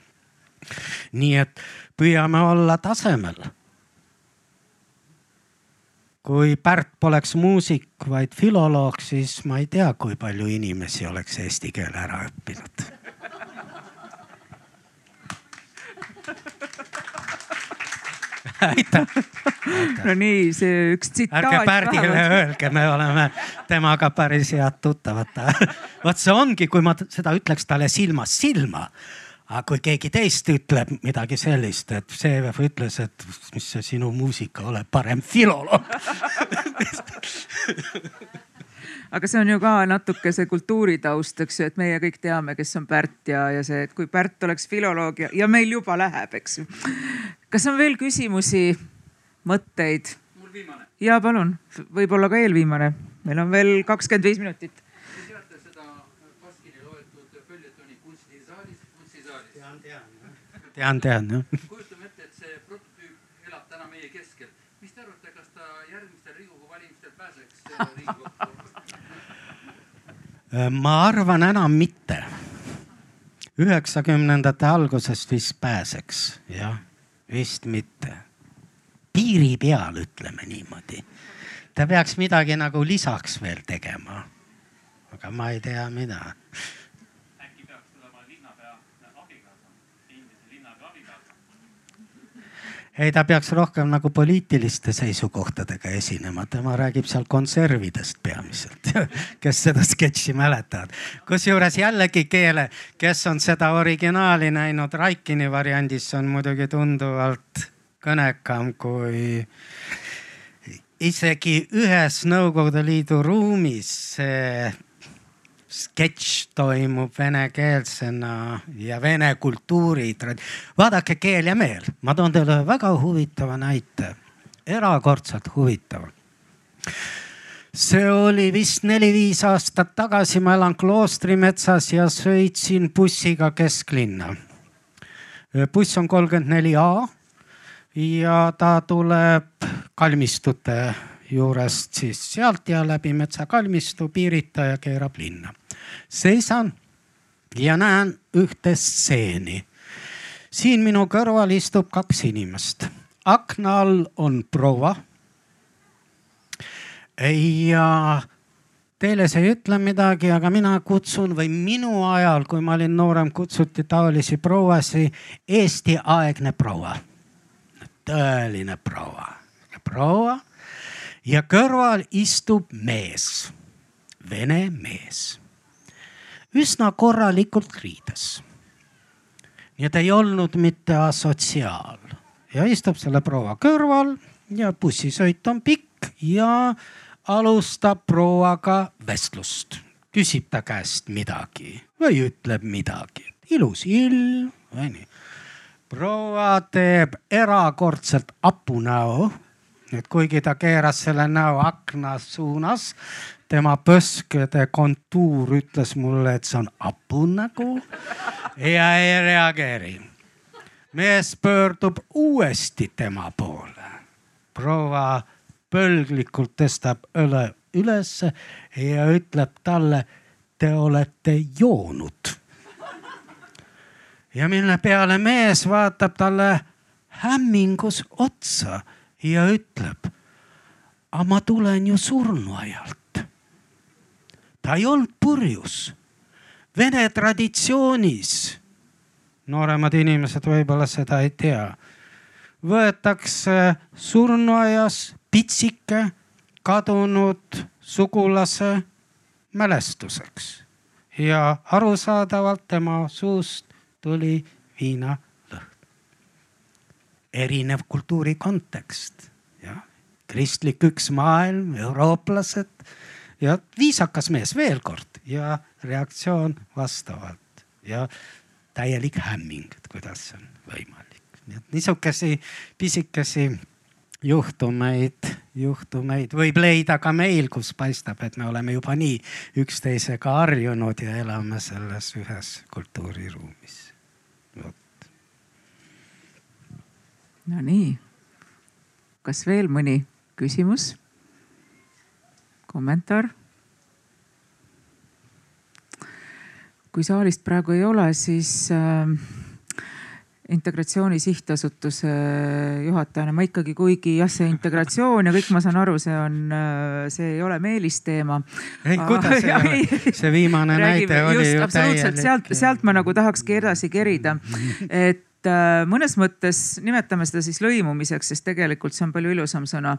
nii et püüame olla tasemel kui Pärt poleks muusik, vaid filoloog, siis ma ei tea, kui palju inimesi oleks eesti keele ära õppinud aitäh, no nii, see üks tsitaat. ärge Pärdile öelge, me oleme temaga päris head tuttavad. vot see ongi, kui ma seda ütleks talle silmast silma. aga kui keegi teist ütleb midagi sellist, et Seevev ütles, et mis see sinu muusika, ole parem filoloog <laughs> aga see on ju ka natuke see kultuuritaust, eks ju, et meie kõik teame, kes on Pärt ja, ja see, et kui Pärt oleks filoloog ja, ja meil juba läheb, eks ju. kas on veel küsimusi, mõtteid? mul viimane. ja palun, võib-olla ka eelviimane, meil on veel kakskümmend viis minutit. Te teate seda Baskini loetud följetoni kunstisaalis, kunstisaalis? tean, tean. tean, tean jah. <laughs> kujutame ette, et see prototüüp elab täna meie keskel. mis te arvate, kas ta järgmistel Riigikogu valimistel pääseks äh, Riigikokku? Ma arvan enam mitte. üheksakümnendate algusest vist pääseks, jah, vist mitte. piiri peal, ütleme niimoodi. ta peaks midagi nagu lisaks veel tegema. aga ma ei tea, mida. Ei, ta peaks rohkem nagu poliitiliste seisukohtadega esinema, tema räägib seal konservidest peamiselt <laughs> kes seda sketši mäletavad. kusjuures jällegi keele, kes on seda originaali näinud Raikini variandis, on muidugi tunduvalt kõnekam kui isegi ühes Nõukogude Liidu ruumis see sketš toimub venekeelsena ja vene kultuuri. vaadake Keel ja meel, ma toon teile väga huvitava näite, erakordselt huvitava. see oli vist neli-viis aastat tagasi, ma elan kloostrimetsas ja sõitsin bussiga kesklinna. buss on kolmkümmend neli A ja ta tuleb kalmistute juurest siis sealt ja läbi metsakalmistu piirita ja keerab linna. Seisan ja näen ühte stseeni. siin minu kõrval istub kaks inimest. akna all on proua. ja teile see ei ütle midagi, aga mina kutsun või minu ajal, kui ma olin noorem, kutsuti taolisi prouasi Eesti-aegne proua. tõeline proua, proua ja kõrval istub mees, vene mees, üsna korralikult riides. nii et ei olnud mitte asotsiaal ja istub selle proua kõrval ja bussisõit on pikk ja alustab prouaga vestlust, küsib ta käest midagi või ütleb midagi, ilus ilm nii. proua teeb erakordselt hapu näo et kuigi ta keeras selle näo akna suunas, tema põskede kontuur ütles mulle, et see on hapunägu ja ei reageeri. mees pöördub uuesti tema poole. proua põlglikult tõstab õle ülesse ja ütleb talle, te olete joonud. ja mille peale mees vaatab talle hämmingus otsa ja ütleb, aga ma tulen ju surnuaialt. Ta ei olnud purjus. Vene traditsioonis, nooremad inimesed võib-olla seda ei tea, võetakse surnuaias pitsike kadunud sugulase mälestuseks ja arusaadavalt tema suust tuli viina erinev kultuuri kontekst, jah. kristlik üks maailm, eurooplased ja viisakas mees veel kord. Ja reaktsioon vastavalt. Ja täielik hämming, et kuidas see on võimalik. nii et niisugesi pisikesi juhtumeid, juhtumeid võib leida ka meil, kus paistab, et me oleme juba nii üksteisega harjunud ja elame selles ühes kultuuriruumis. Nonii, kas veel mõni küsimus? Kommentaar? kui saalist praegu ei ole, siis äh, integratsiooni sihtasutuse juhatajana ma ikkagi, kuigi jah, see integratsioon ja kõik, ma saan aru, see on, äh, see ei ole Meelis teema. ei, kuidas ei ole, see viimane Räägime, näide oli just, ju absoluutselt, sealt, täielik. sealt ma nagu tahakski edasi kerida, et äh, mõnes mõttes nimetame seda siis lõimumiseks, sest tegelikult see on palju ilusam sõna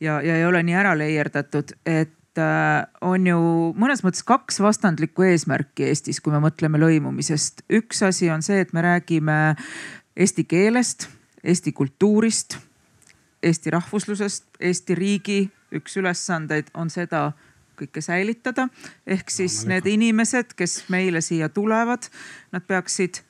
ja, ja ei ole nii ära leierdatud, et äh, on ju mõnes mõttes kaks vastandlikku eesmärki Eestis, kui me mõtleme lõimumisest. üks asi on see, et me räägime eesti keelest, eesti kultuurist, eesti rahvuslusest, Eesti riigi üks ülesandeid on seda kõike säilitada. ehk siis need inimesed, kes meile siia tulevad, nad peaksid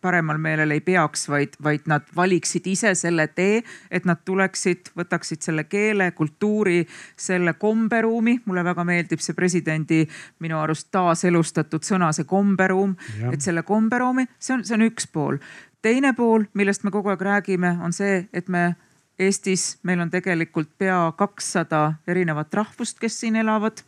paremal meelel ei peaks, vaid, vaid nad valiksid ise selle tee, et nad tuleksid, võtaksid selle keele, kultuuri, selle komberuumi. mulle väga meeldib see presidendi minu arust taaselustatud sõna, see komberuum, et selle komberuumi, see on, see on üks pool. teine pool, millest me kogu aeg räägime, on see, et me Eestis, meil on tegelikult pea kakssada erinevat rahvust, kes siin elavad.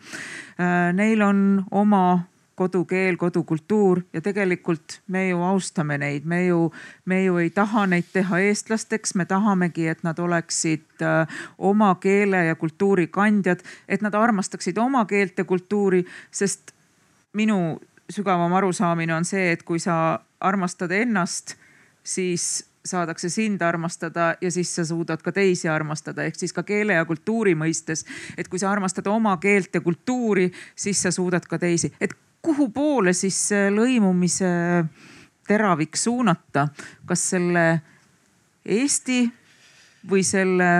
Neil on oma kodukeel, kodukultuur ja tegelikult me ju austame neid, me ju, me ju ei taha neid teha eestlasteks, me tahamegi, et nad oleksid äh, oma keele ja kultuuri kandjad, et nad armastaksid oma keelt ja kultuuri, sest minu sügavam arusaamine on see, et kui sa armastad ennast, siis saadakse sind armastada ja siis sa suudad ka teisi armastada, ehk siis ka keele ja kultuuri mõistes. et kui sa armastad oma keelt ja kultuuri, siis sa suudad ka teisi, et kuhu poole siis lõimumise teravik suunata, kas selle Eesti või selle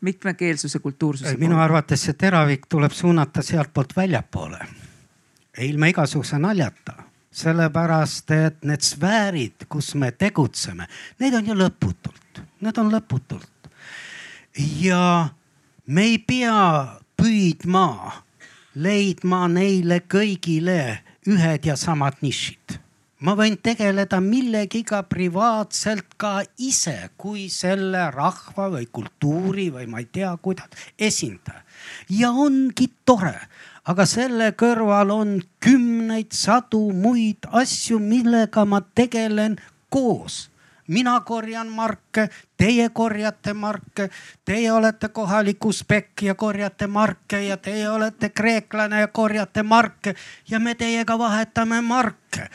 mitmekeelsuse kultuursuse minu arvates see teravik tuleb suunata sealtpoolt väljapoole. ilma igasuguse naljata, sellepärast et need sfäärid, kus me tegutseme, neid on ju lõputult, need on lõputult. ja me ei pea püüdma leidma neile kõigile ühed ja samad nišid ma võin tegeleda millegiga privaatselt ka ise kui selle rahva või kultuuri või ma ei tea, kuidas esindaja. ja ongi tore, aga selle kõrval on kümneid, sadu muid asju, millega ma tegelen koos mina korjan marke, teie korjate marke, teie olete kohalik usbek ja korjate marke ja teie olete kreeklane ja korjate marke ja me teiega vahetame marke.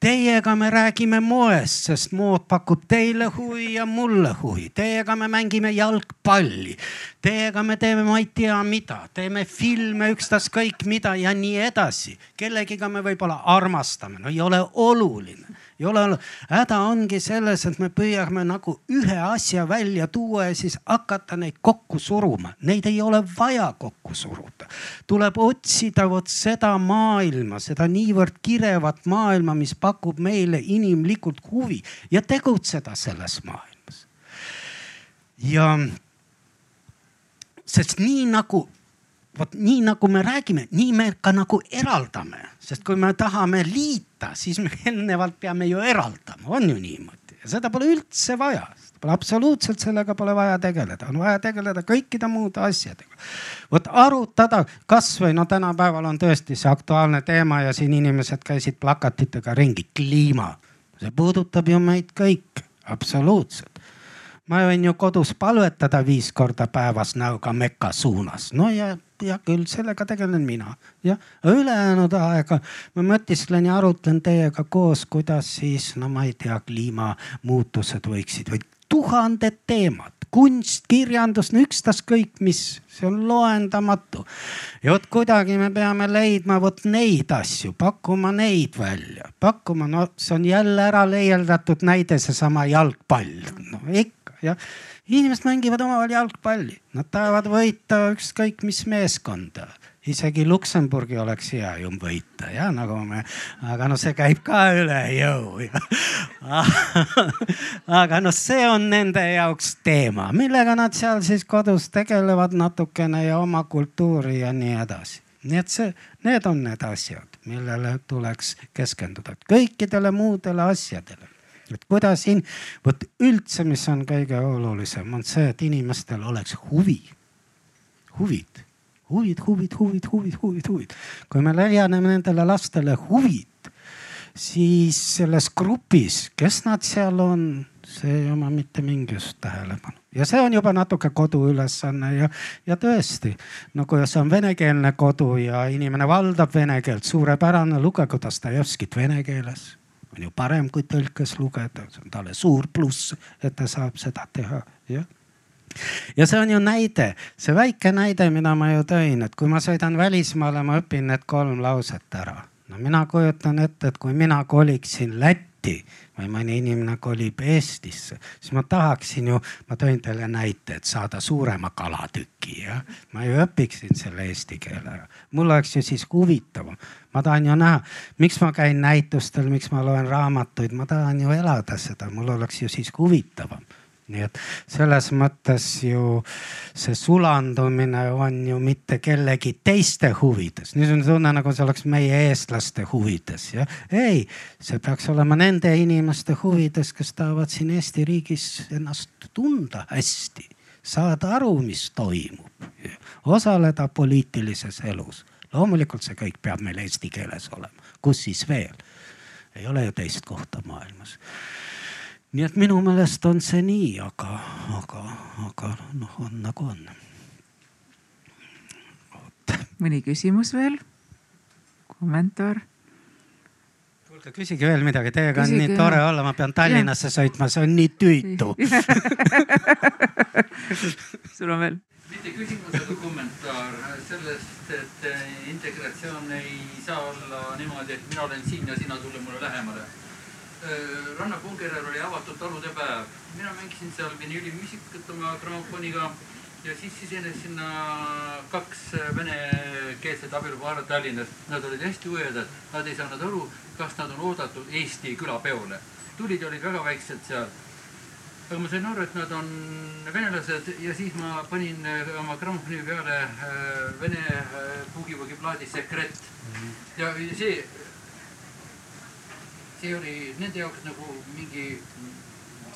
Teiega me räägime moest, sest mood pakub teile huvi ja mulle huvi. Teiega me mängime jalgpalli. Teiega me teeme ma ei tea mida, teeme filme ükstaskõik mida ja nii edasi. kellegiga me võib-olla armastame, no ei ole oluline ei ole, häda ongi selles, et me püüame nagu ühe asja välja tuua ja siis hakata neid kokku suruma. Neid ei ole vaja kokku suruda. tuleb otsida vot seda maailma, seda niivõrd kirevat maailma, mis pakub meile inimlikult huvi ja tegutseda selles maailmas. ja sest nii nagu vot nii nagu me räägime, nii me ka nagu eraldame, sest kui me tahame liita, siis me <laughs> eelnevalt peame ju eraldama, on ju niimoodi. Ja seda pole üldse vaja. Pole absoluutselt sellega pole vaja tegeleda, on vaja tegeleda kõikide muude asjadega. vot arutada kasvõi no tänapäeval on tõesti see aktuaalne teema ja siin inimesed käisid plakatitega ringi, kliima. see puudutab ju meid kõiki, absoluutselt. Ma võin ju kodus palvetada viis korda päevas näoga Mekka suunas, no ja, ja küll sellega tegelen mina. jah, ülejäänud aega ma mõtisklen ja arutlen teiega koos, kuidas siis, no ma ei tea, kliimamuutused võiksid või tuhanded teemad kunst, kirjandus, no ükstaskõik mis, see on loendamatu. ja vot kuidagi me peame leidma vot neid asju, pakkuma neid välja, pakkuma, no see on jälle ära leierdatud näide, seesama jalgpall, no ikka jah. Inimesed mängivad omavahel jalgpalli, nad tahavad võita ükskõik mis meeskonda. Isegi Luksemburgi oleks hea ju võita ja nagu me, aga noh, see käib ka üle jõu <laughs> aga noh, see on nende jaoks teema, millega nad seal siis kodus tegelevad natukene ja oma kultuuri ja nii edasi. nii et see, need on need asjad, millele tuleks keskenduda, kõikidele muudele asjadele et kuidas in-, vot üldse, mis on kõige olulisem, on see, et inimestel oleks huvi, huvid, huvid, huvid, huvid, huvid, huvid, huvid. kui me leiame nendele lastele huvid, siis selles grupis, kes nad seal on, see ei oma mitte mingisugust tähelepanu ja see on juba natuke kodu ülesanne ja, ja tõesti, no kui see on venekeelne kodu ja inimene valdab vene keelt, suurepärane, lugegu Dostojevskit vene keeles. On ju parem kui tõlkes lugeda, see on talle suur pluss, et ta saab seda teha, jah ja see on ju näide, see väike näide, mida ma ju tõin, et kui ma sõidan välismaale, ma õpin need kolm lauset ära. no mina kujutan ette, et kui mina koliksin Lätti või mõni inimene kolib Eestisse, siis ma tahaksin ju, ma tõin teile näite, et saada suurema kalatüki ja ma ju õpiksin selle eesti keele ära. mul oleks ju siis huvitavam. ma tahan ju näha, miks ma käin näitustel, miks ma loen raamatuid, ma tahan ju elada seda, mul oleks ju siis huvitavam nii et selles mõttes ju see sulandumine on ju mitte kellegi teiste huvides. niisugune tunne, nagu see oleks meie eestlaste huvides jah. ei, see peaks olema nende inimeste huvides, kes tahavad siin Eesti riigis ennast tunda hästi, saada aru, mis toimub, osaleda poliitilises elus. loomulikult see kõik peab meil eesti keeles olema, kus siis veel? ei ole ju teist kohta maailmas nii et minu meelest on see nii, aga, aga, aga noh, on nagu on. mõni küsimus veel? kommentaar? kuulge, küsige veel midagi, teiega Küsige, on nii tore olla, ma pean Tallinnasse sõitma, see on nii tüütu. <laughs> sul on veel? mitte küsimus, aga kommentaar sellest, et integratsioon ei saa olla niimoodi, et mina olen siin ja sina tule mulle lähemale Äh, Ranna Pungerjärv oli avatud talude päev. mina mängisin seal vinüülimuusikat oma grammofoniga ja siis sisenes sinna kaks venekeelset abielupaari Tallinnas. Nad olid hästi uuedad, nad ei saanud aru, kas nad on oodatud Eesti külapeole. tulid olid väga väiksed seal. aga ma sain aru, et nad on venelased ja siis ma panin oma grammofoni peale äh, vene äh, plaadi Sekret. ja see see oli nende jaoks nagu mingi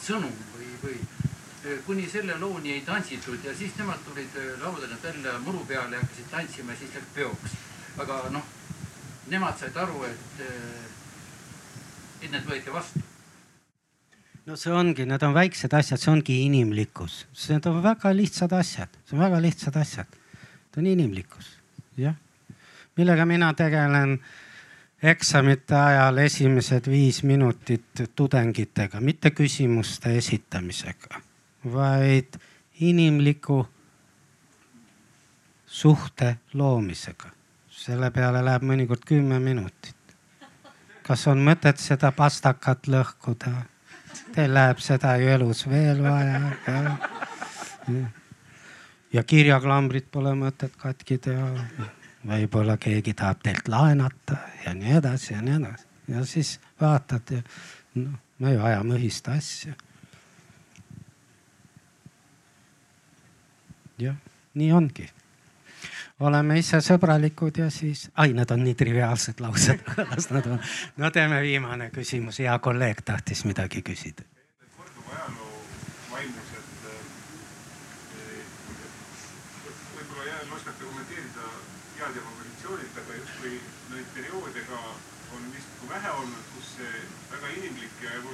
sõnum või, või eh, kuni selle looni ei tantsitud ja siis nemad tulid eh, laudadelt välja muru peale ja hakkasid tantsima ja siis läks peoks. aga noh, nemad said aru, et, eh, et need võeti vastu no see ongi, need on väiksed asjad, see ongi inimlikkus, need on väga lihtsad asjad, see on väga lihtsad asjad. see on inimlikkus, jah. millega mina tegelen eksamite ajal esimesed viis minutit tudengitega, mitte küsimuste esitamisega, vaid inimliku suhte loomisega. selle peale läheb mõnikord kümme minutit. kas on mõtet seda pastakat lõhkuda? Teil läheb seda ju elus veel vaja. ja kirjaklambrit pole mõtet katki teha võib-olla keegi tahab teilt laenata ja nii edasi ja nii edasi. ja siis vaatad ja noh, me ju ajame ühist asja. jah, nii ongi. oleme ise sõbralikud ja siis, ai, need on nii triviaalsed laused <laughs> las nad on. no teeme viimane küsimus, hea kolleeg tahtis midagi küsida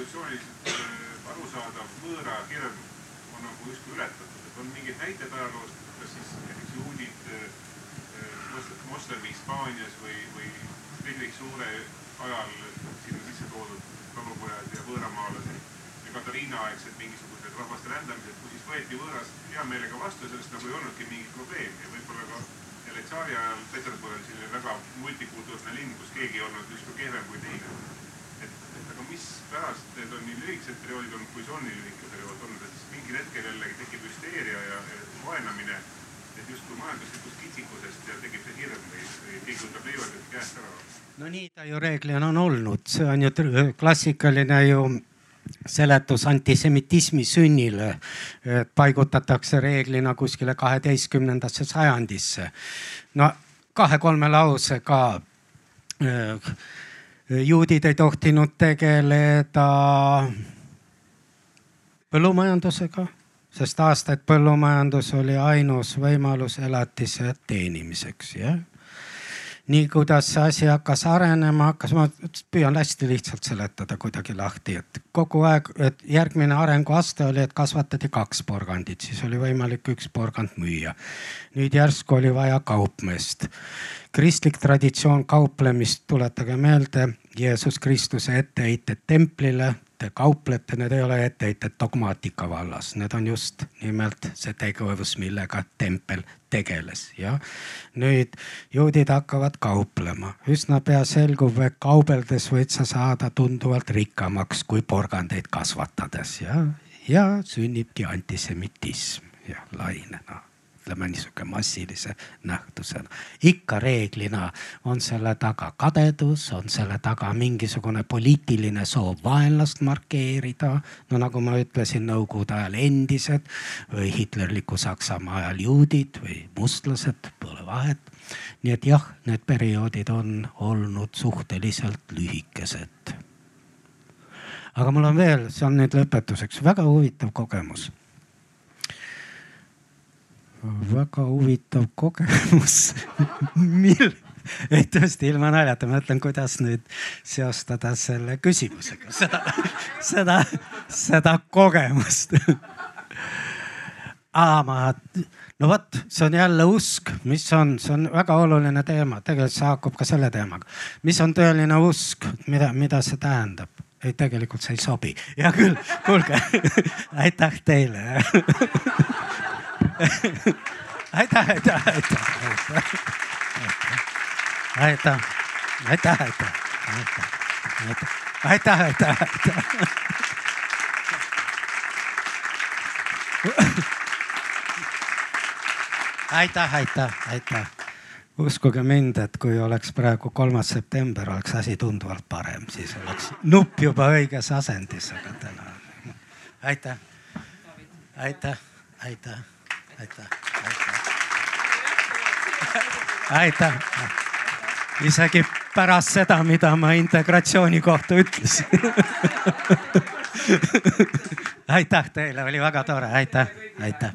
evolutsiooniliselt äh, arusaadav võõra hirm on nagu justkui ületatud, et on mingeid näiteid ajaloost, kas siis näiteks juudid äh, äh, moslemi Hispaanias või, või Friedrich Suure ajal sinna sisse toodud talupojad ja võõramaalased ja Katariina aegsed mingisugused rahvaste rändamised, kus siis võeti võõras hea meelega vastu ja sellest nagu ei olnudki mingit probleemi. Ja võib-olla ka jälle tsaari ajal Peterburi on selline väga multikultuurne linn, kus keegi ei olnud justkui kehvem kui teine. Aga mispärast need on nii lühikesed perioodid olnud, kui see on nii lühike periood olnud, et siis mingil hetkel jällegi tekib hüsteeria ja vaenamine, et justkui majanduslikust kitsikusest ja tekib see hirm või, või keegi võtab leivad käest ära. no nii ta ju reeglina on olnud, see on ju klassikaline ju seletus antisemitismi sünnile, et paigutatakse reeglina kuskile kaheteistkümnendasse sajandisse. no kahe-kolme lausega äh, juudid ei tohtinud tegeleda põllumajandusega, sest aastaid põllumajandus oli ainus võimalus elatise teenimiseks, jah nii kuidas see asi hakkas arenema, hakkas, ma püüan hästi lihtsalt seletada kuidagi lahti, et kogu aeg, et järgmine arenguaste oli, et kasvatati kaks porgandit, siis oli võimalik üks porgand müüa. nüüd järsku oli vaja kaupmeest. kristlik traditsioon kauplemist, tuletage meelde, Jeesus Kristuse etteheited templile te kauplete, need ei ole etteheited dogmaatika vallas, need on just nimelt see tegevus, millega tempel tegeles ja nüüd juudid hakkavad kauplema, üsna pea selgub, et kaubeldes võid sa saada tunduvalt rikkamaks kui porgandeid kasvatades ja, ja sünnibki antisemitism ja lainena ütleme niisugune massilise nähtusena. ikka reeglina on selle taga kadedus, on selle taga mingisugune poliitiline soov vaenlast markeerida. no nagu ma ütlesin, nõukogude ajal endised või hitlerliku Saksamaa ajal juudid või mustlased, pole vahet. nii et jah, need perioodid on olnud suhteliselt lühikesed. aga mul on veel, see on nüüd lõpetuseks väga huvitav kogemus väga huvitav kogemus. <laughs> Mil, ei tõesti ilma naljata, ma mõtlen, kuidas nüüd seostada selle küsimusega. Seda, seda, seda kogemust. Aa, ma, no vot, see on jälle usk, mis on, see on väga oluline teema, tegelikult see haakub ka selle teemaga. mis on tõeline usk, mida, mida see tähendab? ei, tegelikult see ei sobi. hea küll, kuulge <laughs> aitäh teile <laughs> <laughs> aitäh, aitäh, aitäh, aitäh, aitäh, aitäh, aitäh, aitäh, aitäh, aitäh. aitäh, aitäh, aitäh. uskuge mind, et kui oleks praegu kolmas september, oleks asi tunduvalt parem, siis oleks nupp juba õiges asendis, aga täna. aitäh, aitäh, aitäh aitäh, aitäh. aitäh. isegi pärast seda, mida ma integratsiooni kohta ütlesin <laughs> aitäh teile, oli väga tore, aitäh, aitäh.